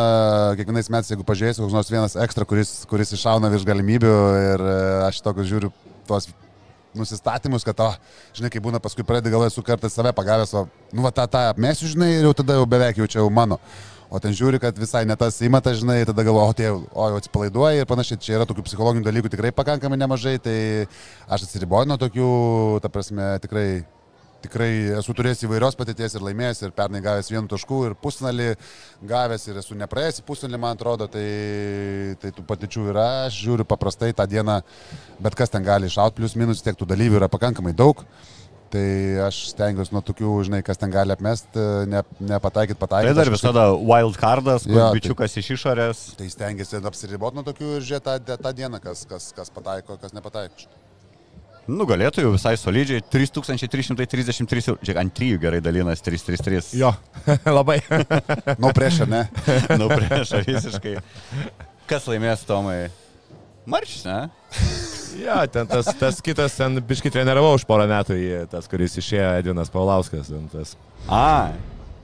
kiekvienais metais, jeigu pažiūrėsi, koks nors vienas ekstra, kuris, kuris iššauna virš galimybių ir e, aš tokius žiūriu tuos nusistatymus, kad, o, žinai, kai būna paskui pradedi galvoju, esu kartais save pagavęs, o, nu, va, tą, tą apmėsiu, žinai, ir jau tada jau beveik jau čia jau mano. O ten žiūri, kad visai ne tas įmata, žinai, tada galvoju, o, tai, o, jau atsipalaiduoja ir panašiai, čia yra tokių psichologinių dalykų tikrai pakankamai nemažai, tai aš atsiriboju nuo tokių, ta prasme, tikrai tikrai esu turėjęs įvairios patirties ir laimėjęs, ir pernai gavęs vienu tašku, ir pusnalį gavęs, ir esu nepraėjęs į pusnalį, man atrodo, tai, tai tų patirčių yra, aš žiūriu paprastai tą dieną, bet kas ten gali iššauti, plus minus, tiek tų dalyvių yra pakankamai daug. Tai aš stengiuosi nuo tokių, žinai, kas ten gali apmesti, ne, nepataikyti, Tai pataikyti. dar Aš kažkaip- visada wild cardas, kur Jo, tai- bičiukas iš išorės. Tai stengiasi apsiriboti nuo tokių ir žiūrėti tą, tą dieną, kas, kas, kas pataiko, kas nepataiko. Nugalėtojų visai solidžiai 3333, jau- žiūrėk, ant trijų gerai dalinas 333. Jo, (laughs) labai. (laughs) Nu, prieš, ne? Nu, prieš visiškai. Kas laimės, Tomai? Maršis, ne? (laughs) Jo, ten tas, tas kitas, ten biški treniravau už porą metų, tas, kuris išėjo Edvinas Paulauskas. ten Tas. A,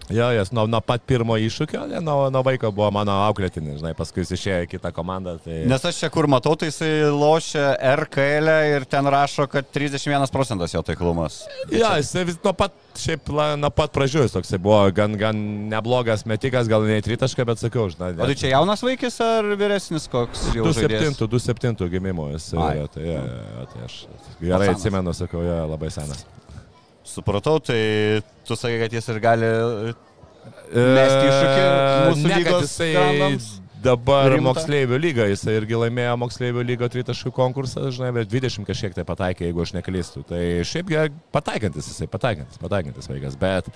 Jo, jas nuo, nuo pat pirmo iššūkio, ne, nuo, nuo vaiko buvo mano auklėtinis, žinai, paskui jis išėjo į kitą komandą. Tai... nes aš čia kur matau, tai jisai lošia RKL ir ten rašo, kad 31 procentas jo taiklumas. Jo, jis vis nuo pat, šiaip, nuo pat pradžių jis toksai buvo gan, gan neblogas metikas, gal ne tritašką, bet sakau, žinai. O tai čia jaunas vaikis ar vyresnis koks jau žaidėjas? 27, 27 gimimo jis. Ai. Jo, tai, jo, jo, tai aš gerai atsimenu, sakau, jo, labai senas. Supratau, tai tu sakai, kad jis ir gali mesti iššūkį mūsų ne, lygos jisai grandams. dabar rimtą? moksleivių lyga, jisai irgi laimėjo moksleivių lygo tritaškų konkursą, žinai, bet 20 kažkiek tai pataikė, jeigu aš neklystu. Tai šiaip pataikantis jisai, pataikantis, pataikantis vaikas, bet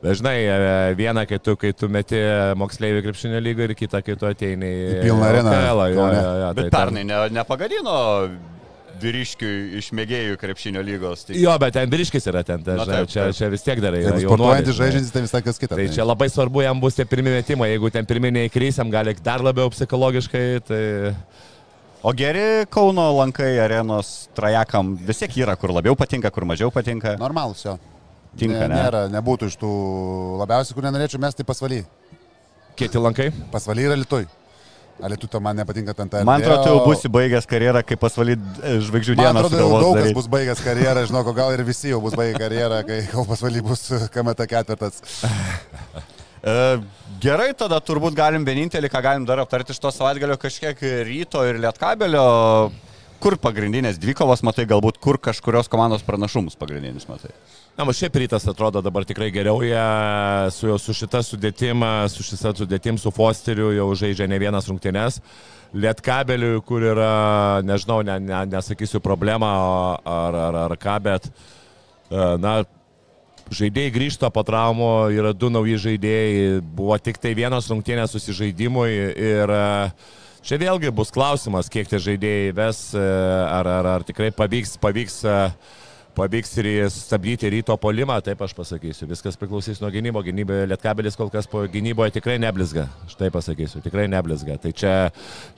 Dažnai viena, kai tu, kai tu meti moksleivių krepšinio lygą ir kita, kai tu ateini Į pilną areną, jo, jo, jo, Bet tai ten- pernai ne, nepagadino vyriškių iš mėgėjų krepšinio lygos. Tai Jo, bet ten vyriškis yra ten, tai, Na, taip, čia, taip. čia vis tiek darai. Jeigu yra sportuojantis žaidžiantis, tai visai kas kita. Tai čia labai svarbu jam bus tie pirmie metimai, jeigu ten pirminiai krysiam, gali dar labiau psichologiškai, tai... O geri Kauno lankai arenos trajakam vis tiek yra, kur labiau patinka, kur mažiau patinka. Normalus jo. Tinka, ne? Nėra, nebūtų iš tų labiausiai, kur nenorėčiau mesti pasvaly. Kieti lankai? Pasvaly yra Lietuvai. Alitu to man nepatinka ten ta. Man atrodo, tu jau o- būsi baigęs karjerą, kaip pasvalyti žvaigždžių Man dieną. atrodo, jau daug kas bus baigęs karjerą, žinau, ko gal ir visi jau bus baigę karjerą, kai kol pasvaly bus KMT ketvirtas. (laughs) E, gerai, tada turbūt galim vienintelį, ką galim dar aptarti iš to savaitgalio, kažkiek ryto ir lietkabelio. Kur pagrindinės dvikovos matai, galbūt kur kažkurios komandos pranašumus pagrindinis matai. Na, o šiaip rytas atrodo dabar tikrai geriau, jie su, jau su šita sudėtim, su šita sudėtim, su Fosteriu jau žaidžia ne vienas rungtynes. Lietkabeliui, kur yra, nežinau, ne, ne, nesakysiu problemą ar, ar, ar ką, bet, e, na, žaidėjai grįžta po traumų, yra du nauji žaidėjai, buvo tik tai vienas rungtynės susižaidimui ir e, čia vėlgi bus klausimas, kiek tie žaidėjai ves, e, ar, ar, ar tikrai pavyks, pavyks, e, pavyks ir stabdyti ryto polimą, taip aš pasakysiu. Viskas priklausys nuo gynybo, gynyboje Lietkabelis kol kas po gynyboje tikrai neblizga, štai pasakysiu, tikrai neblizga. Tai čia,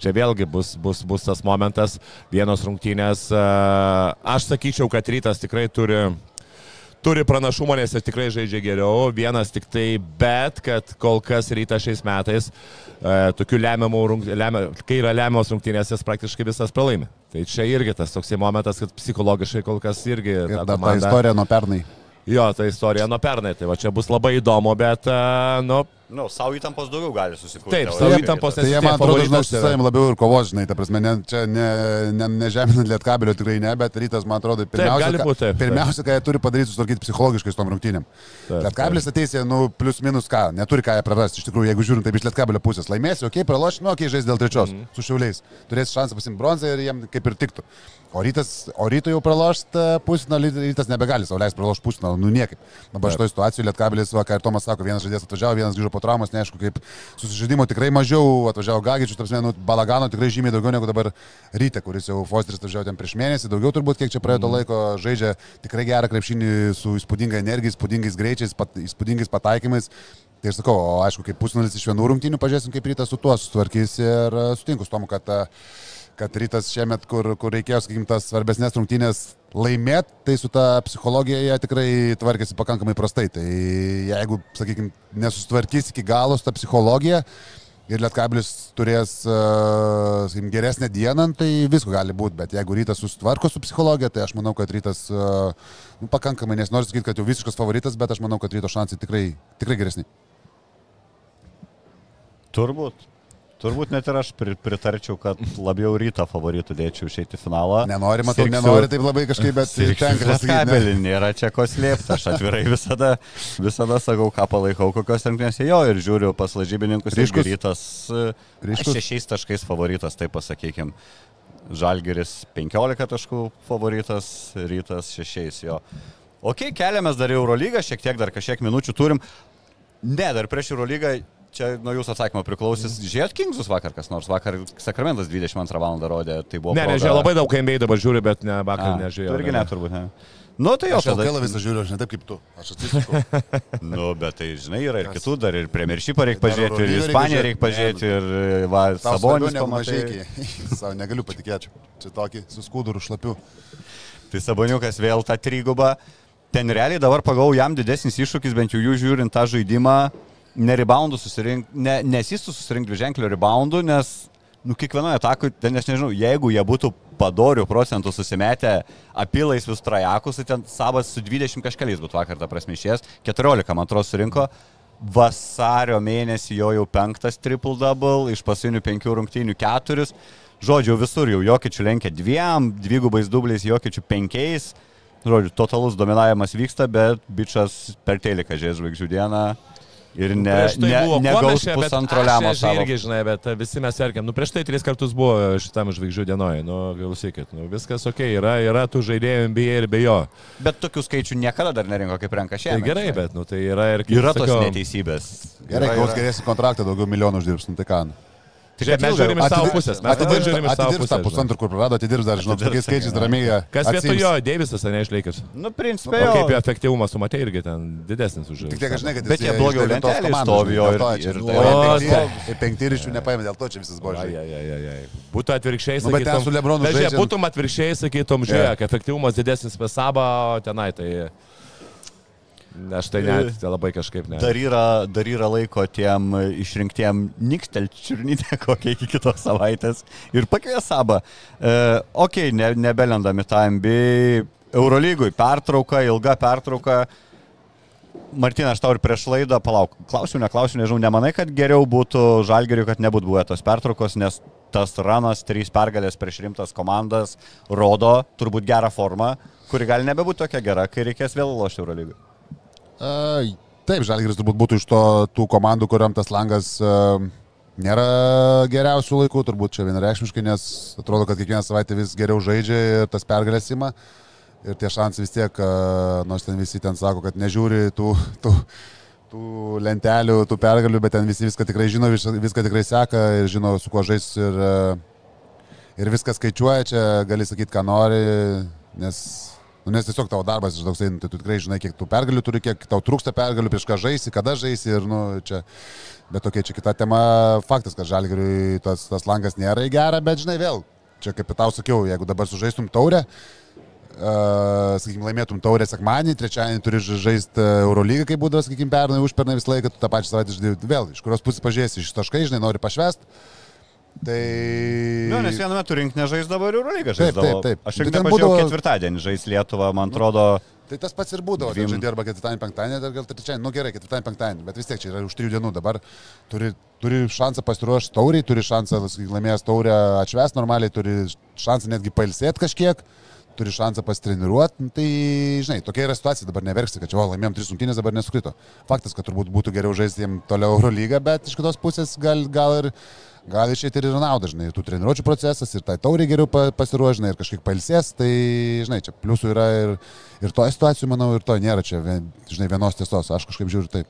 čia vėlgi bus, bus, bus tas momentas, vienos rungtynės, e, aš sakyčiau, kad rytas tikrai turi turi pranašumą, nes jis tikrai žaidžia geriau, vienas tik tai, bet kad kol kas ryta šiais metais, e, tokių lemiamų, rung, lemia, kai yra lemiamos rungtynės, jis praktiškai visas pralaimi. Tai čia irgi tas toksai momentas, kad psichologiškai kol kas irgi... Ir ta ta komanda- istorija nuo pernai. Jo, ta istorija nuo pernai, tai va čia bus labai įdomu, bet, a, nu, Nu, savo įtampos daugiau gali susikurti. Taip, savo įtampos kitas. Tai jie, man atrodo, žinau, su yra. savimi labiau ir kovos, žinai, ta prasme, ne, čia ne, ne, nežeminant lietkabelio tikrai ne, bet rytas, man atrodo, pirmiausia, ką- būt, taip, taip. pirmiausia, ką jie turi padaryti, susitvarkyti psichologiškai su tom rungtynėm. Taip, Lietkabelis ateis, nu, plius minus ką, neturi ką jie prarasti, iš tikrųjų, jeigu žiūrint taip iš lietkabelio pusės, laimėsi, okei, okay, praloši, nu, okei, okay, žais dėl trečios, mm. su šiauliais, turės šansą pasimti bronzą ir jiem kaip ir tiktų. O rytas, o ryto jau pralošt pusino, rytas nebegali savo leisti pralošti pusino, nu niekaip. Dabar šitoje situacijoje Lietkabelis, va, ką ir Tomas sako, vienas žaidėjas atvažiavo, vienas grįžo po traumos, neaišku, kaip susižaidimo tikrai mažiau, atvažiavo Gagičius, tarsi, nu, balagano tikrai žymiai daugiau negu dabar ryte, kuris jau Fosteris atvažiavo ten prieš mėnesį, daugiau turbūt, kiek čia praėjo to laiko, žaidžia tikrai gerą krepšinį su įspūdinga energija, įspūdingais greičiais, pat, įspūdingais pataikymais. Tai aš sakau, o aišku, kaip pusnulis iš vienų rungtynių, pažiūrėsim, kaip rytas su tuo sutvarkys ir e, sutinku su tomu, kad, e, kad rytas šiemet, kur, kur reikėjo, sakykim, tas svarbesnės rungtynės laimėti, tai su ta psichologija jie tikrai tvarkėsi pakankamai prastai. Tai jeigu, sakykim, nesusitvarkys iki galo su ta psichologija ir Lietkabilis turės, uh, sakykim, geresnę dieną, tai visko gali būti, bet jeigu rytas susitvarko su psichologija, tai aš manau, kad rytas uh, nu, pakankamai, nes noriu sakyti, kad jau visiškas favoritas, bet aš manau, kad ryto šansai tikrai, tikrai geresni. Turbūt. Turbūt net ir aš pri- pritarčiau, kad labiau ryto favoritų dėčiau išeiti į finalą. Nenori, matau, Sirgsiu- nenori taip labai kažkaip, bet tenka pasakyti. kabelį, nėra čia ko slėpti. Aš atvirai (laughs) visada, visada sakau, ką palaikau, kokios rungtynėse jo ir žiūriu pas lažybininkus. Ryškus? Rytas e, Ryškus? šešiais taškais favoritas, taip pasakykim. Žalgeris 15 taškų favoritas, rytas 6 jo. Ok, keliamės dar į Eurolygą, šiek tiek dar kažkiek minučių turim. Ne, dar prieš Eurolygą, čia nuo jūsų atsakymo priklausys. Žiūrėt Kingsus vakar kas nors, vakar Sakramentas 22 val. rodė, tai buvo... ne, proga- nežiūrėjau, labai daug NBA dabar žiūri, bet ne, vakar A, nežiūrėjau. Irgi ne. net turbūt, ne. Nu, tai jo, Aš tada. LKL visą žiūriu, aš ne taip kaip tu. Aš atsisuku. (laughs) Nu, bet tai, žinai, yra ir kitų dar, ir Premiershipą reikia Dar pažiūrėti, ir reikia Ispaniją reikia pažiūrėti, ir va, Tau svarbiau Sabonis mažiekiai. (laughs) Savo negaliu patikėti. Čia tokį su skuduru šlapiu. Tai Saboniukas vėl tą trygubą. Ten realiai dabar pagau jam didesnis iššūkis, bent jau jų žiūrint tą žaidimą, ne reboundų susirinkti, ne, nesistų susirinkti ženklio reboundų, nes, nu, kiekvienoje atakoje, ten aš nežinau, jeigu jie būtų padorių procentų susimetę apilais vis trajakus, tai ten sabas su 20 kažkeliais būtų vakar tą prasme išėjęs, 14 man atrodo surinko. Vasario mėnesį jo jau penktas triple double, iš pasinių penkių rungtynių keturis. Žodžiu, visur jau Jokičių lenkia dviem, dvigubais dubliais Jokičių penkiais. Žodžiu, totalus dominavimas vyksta, bet bičias per teliką žiūrės žvaigždžių dieną ir ne, Prieš tai ne, buvo negaus bet pusantro lemo čia savo. Irgi, žinai, bet visi mes verkiam. Nu, prieš tai tris kartus buvo šitam žvaigždžių dienoje. Nu, klausykit, nu, viskas ok, yra, yra tų žaidėjų NBA ir be jo. Bet tokių skaičių niekada dar nerinko kaip renka Tai šiandien. gerai, bet, nu, tai yra ir kaip Yra tos sakau, neteisybės. Gerai, gaus geresnį kontraktą, daugiau milijonų uždirbs, nu tai ką. nu. Žiūrėk, mes žiūrim iš savo pusės. Mes dabar Atidirbs žiūrim iš savo atidirbs pusės. žinai. pusantrų, kur prarado, atidirbs dar, žinau, Atidirbs, tokiais skaičiais ramiai. Kas vietoj jo, Deivisas, ne išleikęs. Nu, principai, O kaip jo efektyvumas, tu matai, irgi ten didesnis už Tik tiek, aš žinai, kad Bet jis jie blogiau iš devintos lentelėj komandos, stovi jo žinai, ir- čia- tai- ir penkti ir iš jų nepaėmė, dėl to čia visas buvo. Ai, žinai. ai, ai, ai, ai. Būtų atvirkščiai, Nu, bet ten sakytum. su Lebronu žaidžiant- būtum atvirkščiai, sakytum, žiūrėk, efektyvumas didesnis pas sabą, o tenai tai... Aš tai net tai labai kažkaip ne. Dar yra, dar yra laiko tiem išrinktiem Nikstel čiurnytė (laughs) kokia iki kitos savaitės ir pakvies sabą. E, ok, ne, nebelendami tą NBA. Eurolygui pertrauka, ilga pertrauka. Martina, aš tau ir prieš laidą, palauk, klausiu, neklausiu, nežinau, nemanai, kad geriau būtų žalgeriui, kad nebūtų buvę tos pertraukos, nes tas ranas, trys pergalės prieš rimtas komandas rodo turbūt gerą formą, kuri gali nebebūti tokia gera, kai reikės vėl lošti Eurolygui. Taip, Žalgiris turbūt būtų iš to, tų komandų, kuriam tas langas nėra geriausių laikų, turbūt čia vienareikšmiškai, nes atrodo, kad kiekvieną savaitę vis geriau žaidžia ir tas pergalės ima. Ir tie šansai vis tiek, nors ten visi ten sako, kad nežiūri tų, tų, tų lentelių, tų pergalių, bet ten visi viską tikrai žino, vis- viską tikrai seka ir žino, su kuo žais ir, ir viską skaičiuoja, čia gali sakyti, ką nori, nes Nu, nes tiesiog tavo darbas iš toksai, nu, tai tu tikrai žinai, kiek tų pergalių turi, kiek tau trūksta pergalių, prieš ką žaisi, kada žaisi ir, nu, čia, bet tokia čia kita tema, faktas, kad žalgiriui tas, tas langas nėra į gerą, bet žinai vėl, čia kaip ir tau sakiau, jeigu dabar sužaistum taurę, Uh, sakykime, laimėtum taurę sekmanį, trečiadienį turi ža- žaisti Eurolygą, kaip būdavo, sakykime, pernai, užpernai visą laiką, tu tą pačią savaitę žaidži vėl, iš kurios pusės pažiūrėsi, iš taškai, žinai, nori pašvest, Tai... Nu, nes vienu metu rinkinė žais dabar Eurolygą Taip, žaisdavo. taip, taip. Aš tik ten nepažiūrėjau būdavo- ketvirtadienį žais Lietuvą, man atrodo. Tai tas pats ir būdavo, tai žaidė arba ketvirtadienį, penktadienį, ar gal trečiadienį, nu gerai, ketvirtadienį, penktadienį, bet vis tiek čia yra už trijų dienų, dabar turi, turi šansą pasiruošti tauriai, turi šansą laimėjęs taurę atšvęs normaliai, turi šansą netgi pailsėti kažkiek, turi šansą pasitreniruoti, nu, tai žinai, tokia yra situacija, dabar neverksi, kad čia, o, laimėjom tris rungtynės, dabar neskrito. Faktas, kad turbūt būtų geriau žaisti jiem toliau Eurolygą, bet iš kitos pusės gal, gal ir gali išėti ir naudą, žinai, ir tų treniruočio procesas, ir tai tauriai geriau pa- pasiruošinai, ir kažkiek pailsės, tai, žinai, čia pliusų yra ir, ir to situacijų, manau, ir to nėra čia, vien, žinai, vienos tiesos, aš kažkaip žiūriu taip.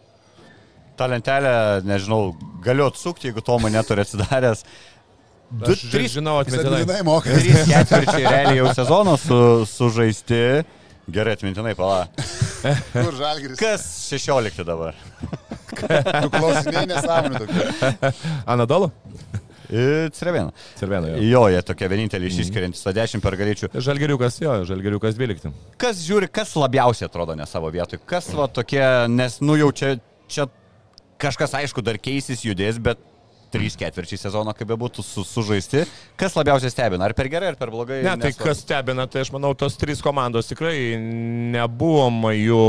Ta lentelė, nežinau, galiu atsukti, jeigu to man neturi atsidaręs. Du, Aš trys, žinau, Jis atmintinai. atmintinai moka. trys ketvirčiai realiai jau sezono su, sužaisti. Gerai atmintinai, pala. Kur žalgeris? Kas 16 dabar? Tu klausinėjai nesąmonė tokia. Anadolu? Cervena. Cerveno. Jo. Jo, jie tokie vieninteliai išsiskiriantys, o 10 per galėčių. Žalgeriukas, jo, žalgeriukas 12. Kas žiūri, kas labiausiai atrodo ne savo vietoj? Kas va tokie, nes nu jau čia, čia kažkas aišku dar keisis, judės, bet trys ketvirčiai sezono, kaip bebūtų, su, sužaisti. Kas labiausiai stebina? Ar per gerai, ar per blogai? Ne, tai Nesvarbu. kas stebina, tai aš manau, tos trys komandos tikrai nebuvom jų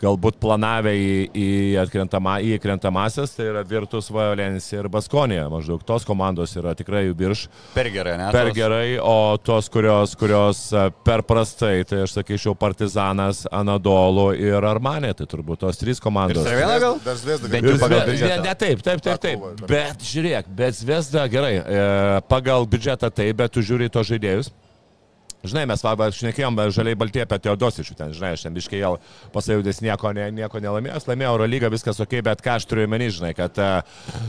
galbūt planavę į, į, atkrentama, į atkrentamasis, tai yra Virtus, Valencija ir Baskonija. Maždaug tos komandos yra tikrai virš, Per gerai, ne? per Tos- gerai, o tos, kurios, kurios a, per prastai, tai aš sakyčiau Partizanas, Anadolu ir Armanė, tai turbūt tos trys Ir komandos. Cervena gal? Dar Zve- biudžetą. Ne, ne, taip, taip, taip, taip. Bet žiūrėk, bet Zvezda gerai, e, pagal biudžetą taip, bet tu žiūri į to žaidėjus. Žinai, mes va, va, šnekėjom žaliai baltie apie Teodosičių, ten, žinai, aš ten biškai jau pasajudęs nieko, ne, nieko nelaimėjęs, laimėjo Eurolygą, viskas ok, bet ką aš turiu įmenį, žinai, kad, e,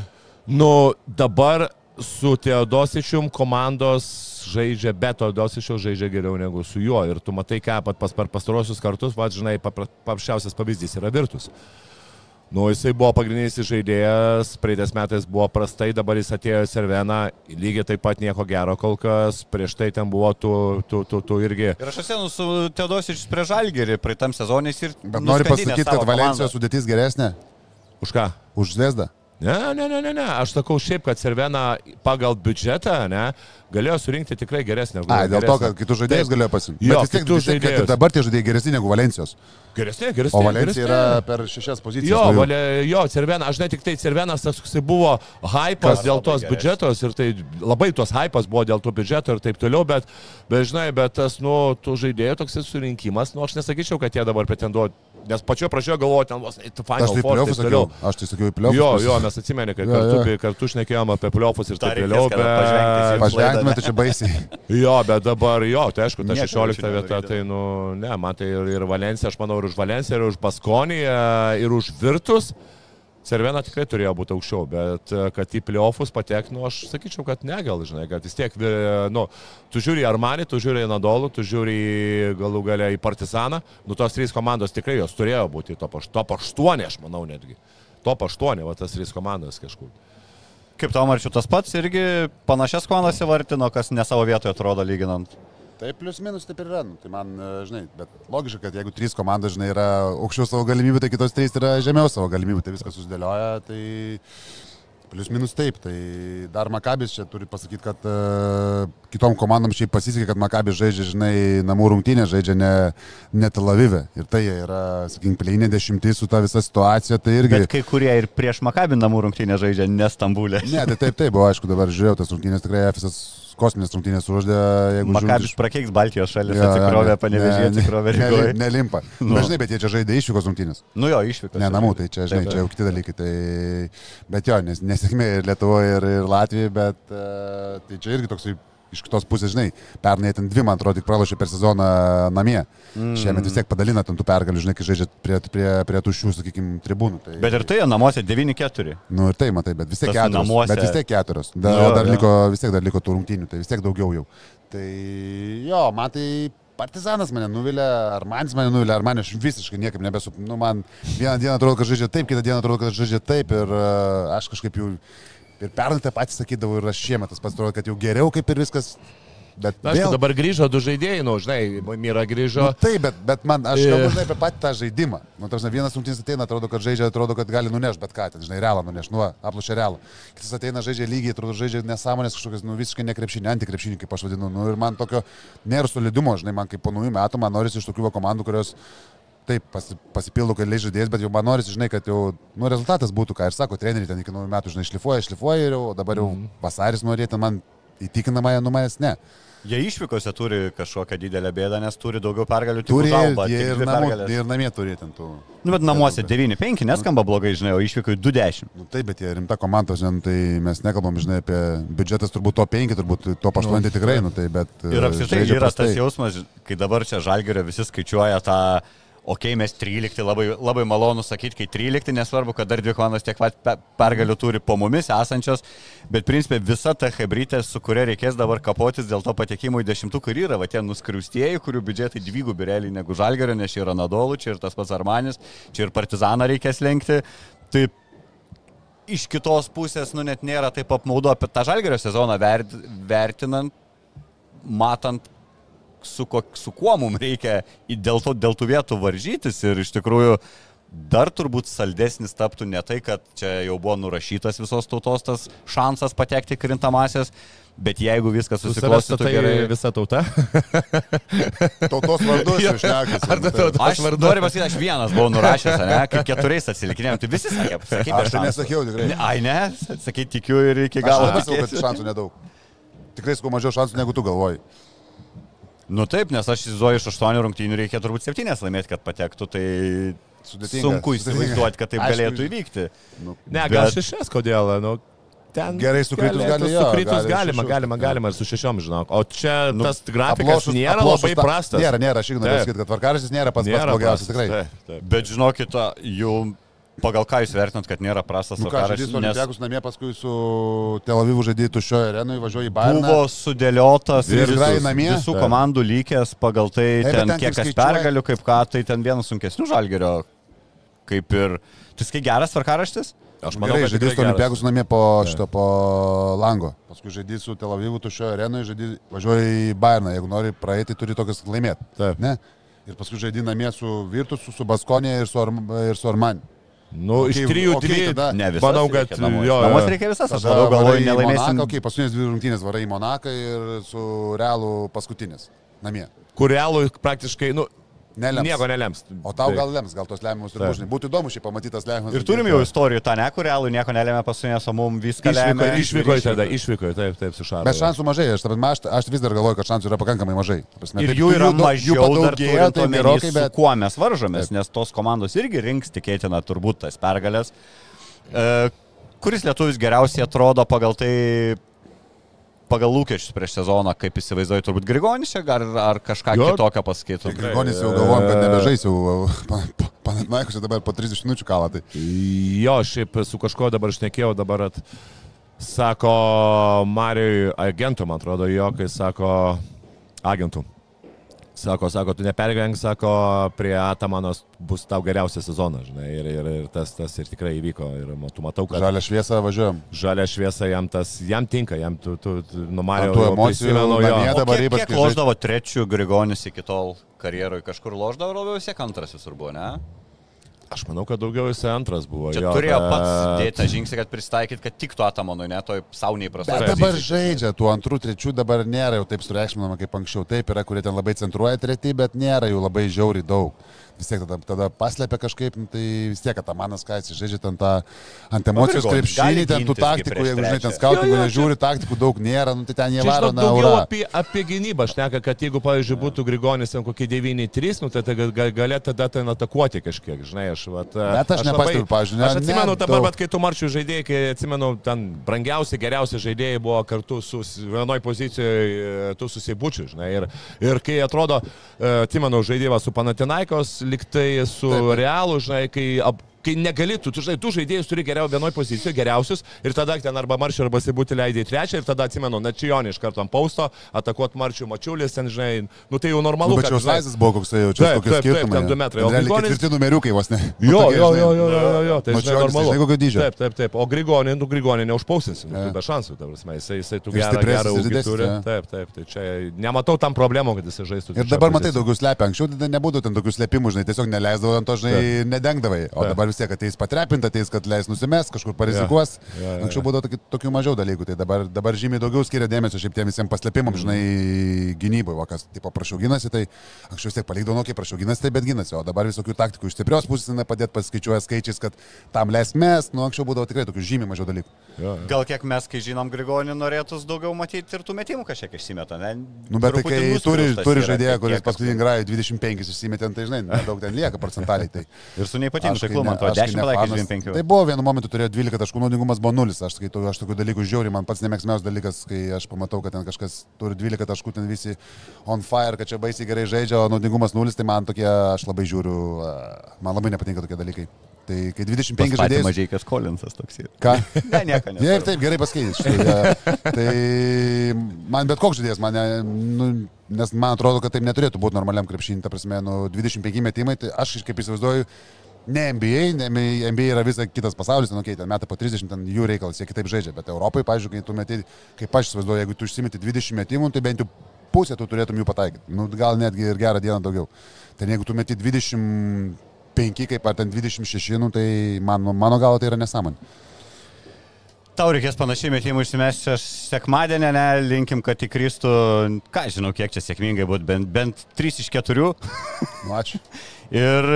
nu, dabar su Teodosičium komandos žaidžia, be Teodosičiaus žaidžia geriau negu su juo. Ir tu matai, ką pat pas, per pastarosius kartus, va, žinai, papra- paprasčiausias pavyzdys yra Virtus. Nu, jisai buvo pagrindinis žaidėjas, praeitais metais buvo prastai, dabar jis atėjo į Serveną, lygiai taip pat nieko gero kol kas, prieš tai ten buvo tu, tu, tu, tu irgi. Ir aš esu su Teodosičius prie Žalgerį praeitam sezonais ir... Bet nori nuskandinęs pasakyti, kad Valencijos sudėtis geresnė Už ką? už Zvezdą? Ne, ne, ne, ne, ne. Aš sakau šiaip, kad Servena pagal biudžetą, ne, galėjo surinkti tikrai geresnę. A, dėl to, geresnę. kad kitus žaidėjus galėjo pasimti. Bet vis tiek, vis tiek kad dabar tie žaidėjai geresni negu Valencijos. Geresnė, geresnė. O Valencija geresnė. yra per šešias pozicijas. Jo, valė, jo, Cervena, aš ne tik tai Cervenas, tas toksai buvo hypas Kas dėl tos geresnis. biudžetos ir tai labai tos hypas buvo dėl to biudžeto ir taip toliau, bet, bet žinai, bet tas, nu, tų žaidėjų toksai surinkimas, nu, aš nesakyčiau, kad jie dabar pretenduoja, nes pačioje pradžioje galvoju, ten vos, eitų Aš Final tai pliofus sakiau. Aš tai sakiau į pliofus. Jo, jo, mes atsimeni, kad Jo, kartu, jo. kartu šnekėjom apie pliofus ir taip toliau, Pažvengtume, tai čia baisiai. Jo, bet dabar, jo, tai aišku, ta Nieko 16 čia vieta, tai, nu, ne, man tai ir, ir Valencija, aš manau, ir už Valenciją, ir už Baskoniją, ir už Virtus. Cervena tikrai turėjo būti aukščiau, bet e, kad į pliofus patek, nu, aš sakyčiau, kad ne, gal, žinai, kad vis tiek, vi- nu, tu žiūri į Armanį, tu žiūri į Nadolų, tu žiūri į, galų galę į Partizaną, nu, tos trys komandos tikrai jos turėjo būti top, aš- top 8, aš manau, netgi. Top 8, va tas trys komandos kažkur. Kaip tau marčiu tas pats irgi panašias komandas įvartino, kas ne savo vietoje atrodo lyginant. Tai plius minus taip ir yra. Nu, tai man, e, žinai, bet logiška, kad jeigu trys komandos, žinai, yra aukščiau savo galimybių, tai kitos trys yra žemiau savo galimybių, tai viskas susidėlioja, tai plius minus taip. Tai dar Makabis čia turi pasakyti, kad uh, kitom komandom šiaip pasisekė, kad Makabis žaidžia, žinai, namų rungtynė, žaidžia ne, ne Tel Avive. Ir tai yra, sakykim, pleinė dešimtis su ta visa situacija, tai irgi... Bet kai kurie ir prieš Makabį namų rungtynę žaidžia, ne Stambulė. Ne, tai taip, taip, buvo aišku, dabar žiūrėjau tas rungtynės, tikrai FSS kosminės rungtynės uždė, jeigu Makabis iš- prakeiks Baltijos šalis, jo, atsikrovė, ne- panevežė, ne- atsikrovė ne- Rygoje. Nelimpa. (laughs) Nu. Bet žinai, bet jie čia žaidė išvykos rungtynės. Nu jo, išvyko. Ne namų, tai čia, žinai, čia jau kiti dalykai. Tai... Bet jo, nes, nesėkmė ir Lietuvoje, ir, ir Latvijoje, bet uh, tai čia irgi toksai iš kitos pusės, žinai, pernai ten dvi, man atrodo, tik pralašė per sezoną namie. Mm. Šiemet vis tiek padalina ten tų pergalių, žinai, kai žaidžia prie, prie, prie tuščių, sakykime, tribūnų. Tai... Bet ir tai namuose 9-4. Nu ir tai, matai, bet vis tiek Tas keturios. namuose- Bet vis tiek keturios. Da, Nu jo, dar jo. liko, vis tiek dar liko tų rungtynių, tai vis tiek daugiau jau. Tai jo, man tai Partizanas mane nuvilė, ar manis mane nuvilė, ar man aš visiškai niekaip nebesu. Nu, man vieną dieną atrodo, kad žaidžia taip, kitą dieną atrodo, kad žaidžia taip ir uh, aš kažkaip jau ir pernai tą patį sakydavau ir aš šiemet tas pats atrodo, kad jau geriau kaip ir viskas Bet Na, aišku, dabar grįžo du žaidėjai, nu, žinai, Myra grįžo. Nu, taip, bet, bet man, aš E. kalbu žinai, apie patį tą žaidimą. Nu, tarsi, vienas rungtynės ateina, atrodo, kad žaidžia, atrodo, kad gali nunešti bet ką, ten, žinai, realą nunešti, nu, aplušia realą. Kitas ateina, žaidžia lygiai, atrodo, žaidžia nesąmonės kažkokias, nu, visiškai nekrepšinį, antikrepšinį, kaip aš vadinu. Nu, ir man tokio nėra solidumo, žinai, man kaip po naujų metų, man norisi iš tokių komandų, kurios taip pasi, pasipildo keliais žaidėjais, bet jau man norisi, žinai, kad jau nu, rezultatas būtų, ką ir sako, treneriai ten iki naujų metų, žinai, šlifuoja, šlifuoja ir jau dabar jau vasaris norėtų man įtikinamąją numanęs, ne. Jie išvykose turi kažkokią didelę bėdą, nes turi daugiau pergalių. Turi tik ir, pergalės. ir namie turi ten tų. Nu, bet namuose 9-5 neskamba blogai, žinai, o išvykai 2-10. Nu, taip, bet jie rimta komanda, žinai, tai mes nekalbam, žinai, apie biudžetas turbūt to 5, turbūt to 8 nu, tikrai, nu, tai, bet... Ir apskritai yra prastai. tas jausmas, kai dabar čia žalgerio visi skaičiuoja tą, okei, okay, mes 13, labai, labai malonu sakyti, kai 13, nesvarbu, kad dar dvi komandos tiek pat pe- pergalių turi po mumis esančios, bet principė visa ta hebrytė, su kuria reikės dabar kapotis dėl to patekimo į dešimtuką ir yra, va tie nuskriaustieji, kurių biudžetai dvigubi realiai negu žalgerio, nes čia yra Nadolų, čia ir tas pats Armanis, čia ir Partizaną reikės lenkti. Tai iš kitos pusės, nu net nėra taip apmaudu apie tą žalgerio sezoną vert, vertinant, matant, su, ko, su kuo mums reikia į- dėl, to, dėl tų vietų varžytis ir iš tikrųjų dar turbūt saldesnis taptų ne tai, kad čia jau buvo nurašytas visos tautos tas šansas patekti į krintamasias, bet jeigu viskas susiklostytų statai gerai. visa tauta. (laughs) Tautos vardus Jo. jau šnekas. Ar ta tauta? Aš noriu pasakyti, aš vienas buvau nurašęs, ne, kaip keturiais atsilikinėjom, tai visi sakė, sakai, Aš tai nesakiau tikrai. Ne, ai ne, sakai, tikiu ir iki Aš galo. labai sakau, kad šansų nedaug. Tikrai sakau mažiau šansų negu tu galvoji. Nu taip, nes aš įsivaizduoju, iš aštuonių rungtynių reikia turbūt septynės laimėti, kad patektų, tai Sudėtinga, sunku sudėtinga. įsivaizduoti, kad taip Aišku, galėtų įvykti. Ne, gal Bet- šešias, kodėl? Nu, ten Gerai, sukritus gali, jo, Sukritus gali galima, galima, galima ir su šešiom, žinok. O čia Nu, tas grafikas Aplošus- nėra aplošus labai tą- prastas. Nėra, nėra, aš pasakyti, kad tvarkaraštis nėra pats pats Nėra blogiausias, prastas, tikrai. Taip, taip. Bet žinokit, jau pagal ką jūs vertinat, kad nėra prastas Nu tvarkaraštis, žaidys nes Olimpiakus namie, paskui su Tel Avivu žaidėjai tuščioje arenoje, važiuoja į Bayerną. buvo sudėliotas Ir namie? visų Taip. komandų lygės pagal tai, bet ten ten kiek kaip kas skaičiuoja- pergalių, kaip ką, tai ten vienas sunkesnių žalgerio, kaip ir... Tu sakai geras tvarkaraštis? Aš Manau, manau, kad kad žaidys. Olimpiakus namie po, šito, po lango. Paskui žaidys su Tel Avivu tuščioje arenoje, žaidys, važiuoja į Bayerną. Jeigu nori praeiti, turi tokias laimėti. Taip. Ne? Ir paskui žaidži namie su Virtusu, su Baskonė ir su, Arm, ir su Armani. Nu, iš Okei, trijų, okei, dvi. tada- Ne visas. Manau, kad jo, jo. Namuose reikia visas, aš varai galvoju, nelaimėsim. Okay, paskutinės dvi rungtynės varai į Monaką ir su Realu paskutinis. Namie. Kur realų praktiškai, nu, Nelems. nieko nelems. O tau Tai- gal lems, gal tos lemiamus ir Taip. bužnai. Būtų įdomu šiaip pamatytas lemiamas. Ir turim jau istorijų, tą ne, kur realų nieko nelėmė paskutinės, o mums viską Išvyko, lemia. išvyko tada, išvyko, taip, taip, su Šaru. Bet šansų mažai, aš, aš, aš vis dar galvoju, kad šansų yra pakankamai mažai. Prasme, Ir taip, jų yra mažiau turint tai gerokai, su bet... kuo mes varžomės, nes tos komandos irgi rinks tikėtina turbūt tas pergalės. E, kuris lietuvis geriausiai atrodo pagal tai, pagal lūkesčius prieš sezoną, kaip įsivaizduoju, turbūt Grigonis čia ar, ar kažką Jo. kitokio pasakytų. Grigonis jau galvojam, kad nebežais jau (laughs) Panatnaikos dabar po 30 minučių kalą. Tai. Jo, šiaip su kažkuo dabar šnekėjau, dabar at, sako Marijui agentų, man atrodo, jo, kai sako agentų. Sako, sako, tu nepergyvenk, sako, prie Atamanos bus tau geriausias sezonas, žinai, ir, ir, ir tas, tas ir tikrai įvyko. Ir tu matau, kad Žalę šviesą važiuojam. žalia šviesa jam tas, jam tinka, jam tu, tu, tu numarė. Ant tų emocijų namie dabar ypač, kiek loždavo trečių Grigonis iki tol karjeroje, kažkur loždavo, labiau vis tiek antras visur buvo, ne? Aš manau, kad daugiau jisai antras buvo. Čia jo, turėjo bet- pats dėti tą žingsnį, kad pristaikyt, kad tiktų Atamanui, ne toj sauniai Bet prastai. dabar žaidžia, tų antrų, trečių dabar nėra jau taip sureikšminama kaip anksčiau. Taip yra, kurie ten labai centruoja treti, bet nėra jų labai žiauriai daug. Vis tiek tada, tada paslėpia kažkaip, nu, tai vis tiek, kad Amanas ką jis žaidžia ten tą ant emocijos krepšinį, ten tų taktikų, jeigu žinai, ten skautingų nežiūri, taktikų daug nėra, nu, tai ten jie varo na aura. apie, apie gynybą šneka, kad jeigu, pavyzdžiui, būtų Grigonis ten kokie 9-3, nu, tai tai gal- galėtų tada ten atakuoti kažkiek, žinai, aš vat, Bet aš nepastebiu, pavyzdžiui, ne- Aš atsimenu dabar, bet kai tu marčių žaidėjai, kai atsimenu, ten brangiausi, geriausi žaidėjai buvo kartu su vienoj pozicijoje, tu susibučiu, žinai, ir, ir kai atrodo, e, atsimenu žaidėjimą su Panatinaikos, liktai su Taip. Realu, žinai, kai ab, kai negali, tu, tu, žinai, tu žaidėjus turi geriau vienoje pozicijoje, geriausius, ir tada ten arba maršių, arba sibūti leidai trečią, ir tada atsimenu, Načijonį iš karto ant pausto, atakuot maršių mačiulis, ten, žinai, nu tai jau normalu. Nu, bet čia žinai- Laisas buvo koks jau čia, kokie skirtumai. ten du metrai, o Grigonis- ketvirti numeriukai vos ne. Nu, Jo, jo, žinai. jo, jo, jo, jo, tai žinai, normalu. žinai, kokio dydžio. Taip, taip, taip. O Grigonį, nu Grigonį neužpausinsi, nu, Jo. tu be šansų, ta prasme, jisai, jisai tu gerą, gerą ūgį turi. jo. Taip, taip, tai čia nematau tam problemų, kad jisai žaistų. Ir dabar matai daugiau slepia. Anksčiau nebūtų ten tokių slėpimų, žinai, tiesiog neleisdavo ant to, žinai, nedengdavai. O dabar vis tiek ateis patrepinta, ateis, kad leis nusimes, kažkur parizikuos. Jo, jo, jo. Anksčiau būdavo tokių, tokių mažiau dalykų, tai dabar, dabar žymiai daugiau skiria dėmesio šiaip tiem visiems paslėpimams, žinai, gynybai, o kas, tipo, prašau ginasi, tai anksčiau vis tiek palikdavo, nu, kaip prašau ginasi, tai bet ginasi, o dabar visokių taktikų iš stiprios pusės jinai padėti paskaičiuoja skaičiais, kad tam leis mes, nu, anksčiau būdavo tikrai tokių žymiai mažiau dalykų. Jo, jo. Gal kiek mes, kai žinom Grigonį, norėtus daugiau matyti ir tų metimų kažkiek išsimeta, ne? Nu, bet tai kai turi, turi žaidėją, kuris paskutinį grajų 25 išsimetė, tai žinai, nedaug ten lieka procentaliai. Tai. Ir su neipatingu kai ne- man kai 10 ne pataikė fanas- 25. Tai buvo vienu momentu turėjo 12 taškų, naudingumas buvo 0. Aš skaitau, aš tokių dalykų žiauriai, man pats nemėgsmiausias dalykas, kai aš pamatau, kad ten kažkas turi 12 taškų, ten visi on fire, kad čia baisiai gerai žaidžia, o naudingumas 0, tai man tokie, aš labai žiūriu, man labai nepatinka tokie dalykai. Tai kai 25 žaidėjai... mažai kas Kolinsas toks yra. Ką? (laughs) Ne, nieko (laughs) ne. Ir taip gerai paskaitys. Tai man bet koks žaidėjas, man, ne- nu, nes man atrodo, kad taip neturėtų būti normaliam krepšinį, ta prasme, nu, 25 metimai, tai aš kaip įsivaizduoju, ne NBA, ne NBA yra visas kitas pasaulis, ten, okay, ten metai po 30, ten jų reikalas, jie kitaip žaidžia, bet Europai, pažiūrėjau, kai tu meti, kaip aš įsivaizduoju, jeigu tu užsimeti 20 metimų, tai bent jau pusę tu turėtum jų pataikyti, nu, gal netgi ir gerą dieną daugiau. Ten jeigu tu meti 25, kaip ar ten 26, nu, tai man, mano galvo tai yra nesąmonė. Tau reikės panašiai metimų išsimesti sekmadienį, ne, linkim, kad įkristų, ką žinau, kiek čia sėkmingai būtų, bent, bent 3 iš 4. (laughs) Nu, ačiū. Ir,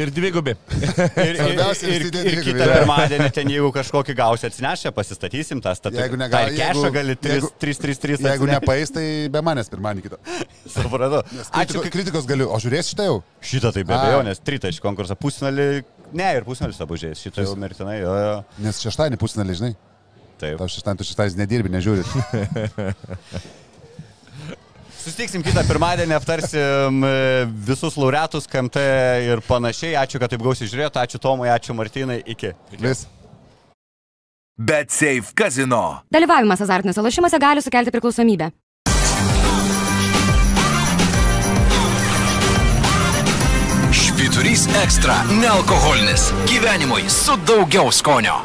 Ir dvigubi. ir, ir, ir, ir kitą pirmadienį ten, jeigu kažkokį gausi atsinešę, pasistatysim tą statutą. Jeigu negali- ir kešą gali 3, jeigu- 3, 3, 3. Jeigu nepais, tai be manęs pirmąjį kitą. (laughs) Supratau. Ačiū. Kritikos galiu. O žiūrės šitą jau? šitą tai be abejo, nes tritaškį konkursą pusnalį, ne, ir pusnalis abu žiais, šitą jau mirtinai, jo, jo. Nes šeštąjį pusnelį, žinai. Taip. Tau šeštąjį, tu šeštąjį nedirbi, nežiūri. (laughs) Susitiksim kitą pirmadienį, aptarsim e, visus laureatus, KMT ir panašiai. Ačiū, kad taip gausiai žiūrėjote, ačiū Tomui, ačiū Martinai, iki. Vis. Bet Safe Casino. Dalyvavimas azartiniuose lošimuose gali sukelti priklausomybę. Švyturys ekstra - nealkoholinis. Gyvenimui su daugiau skonio.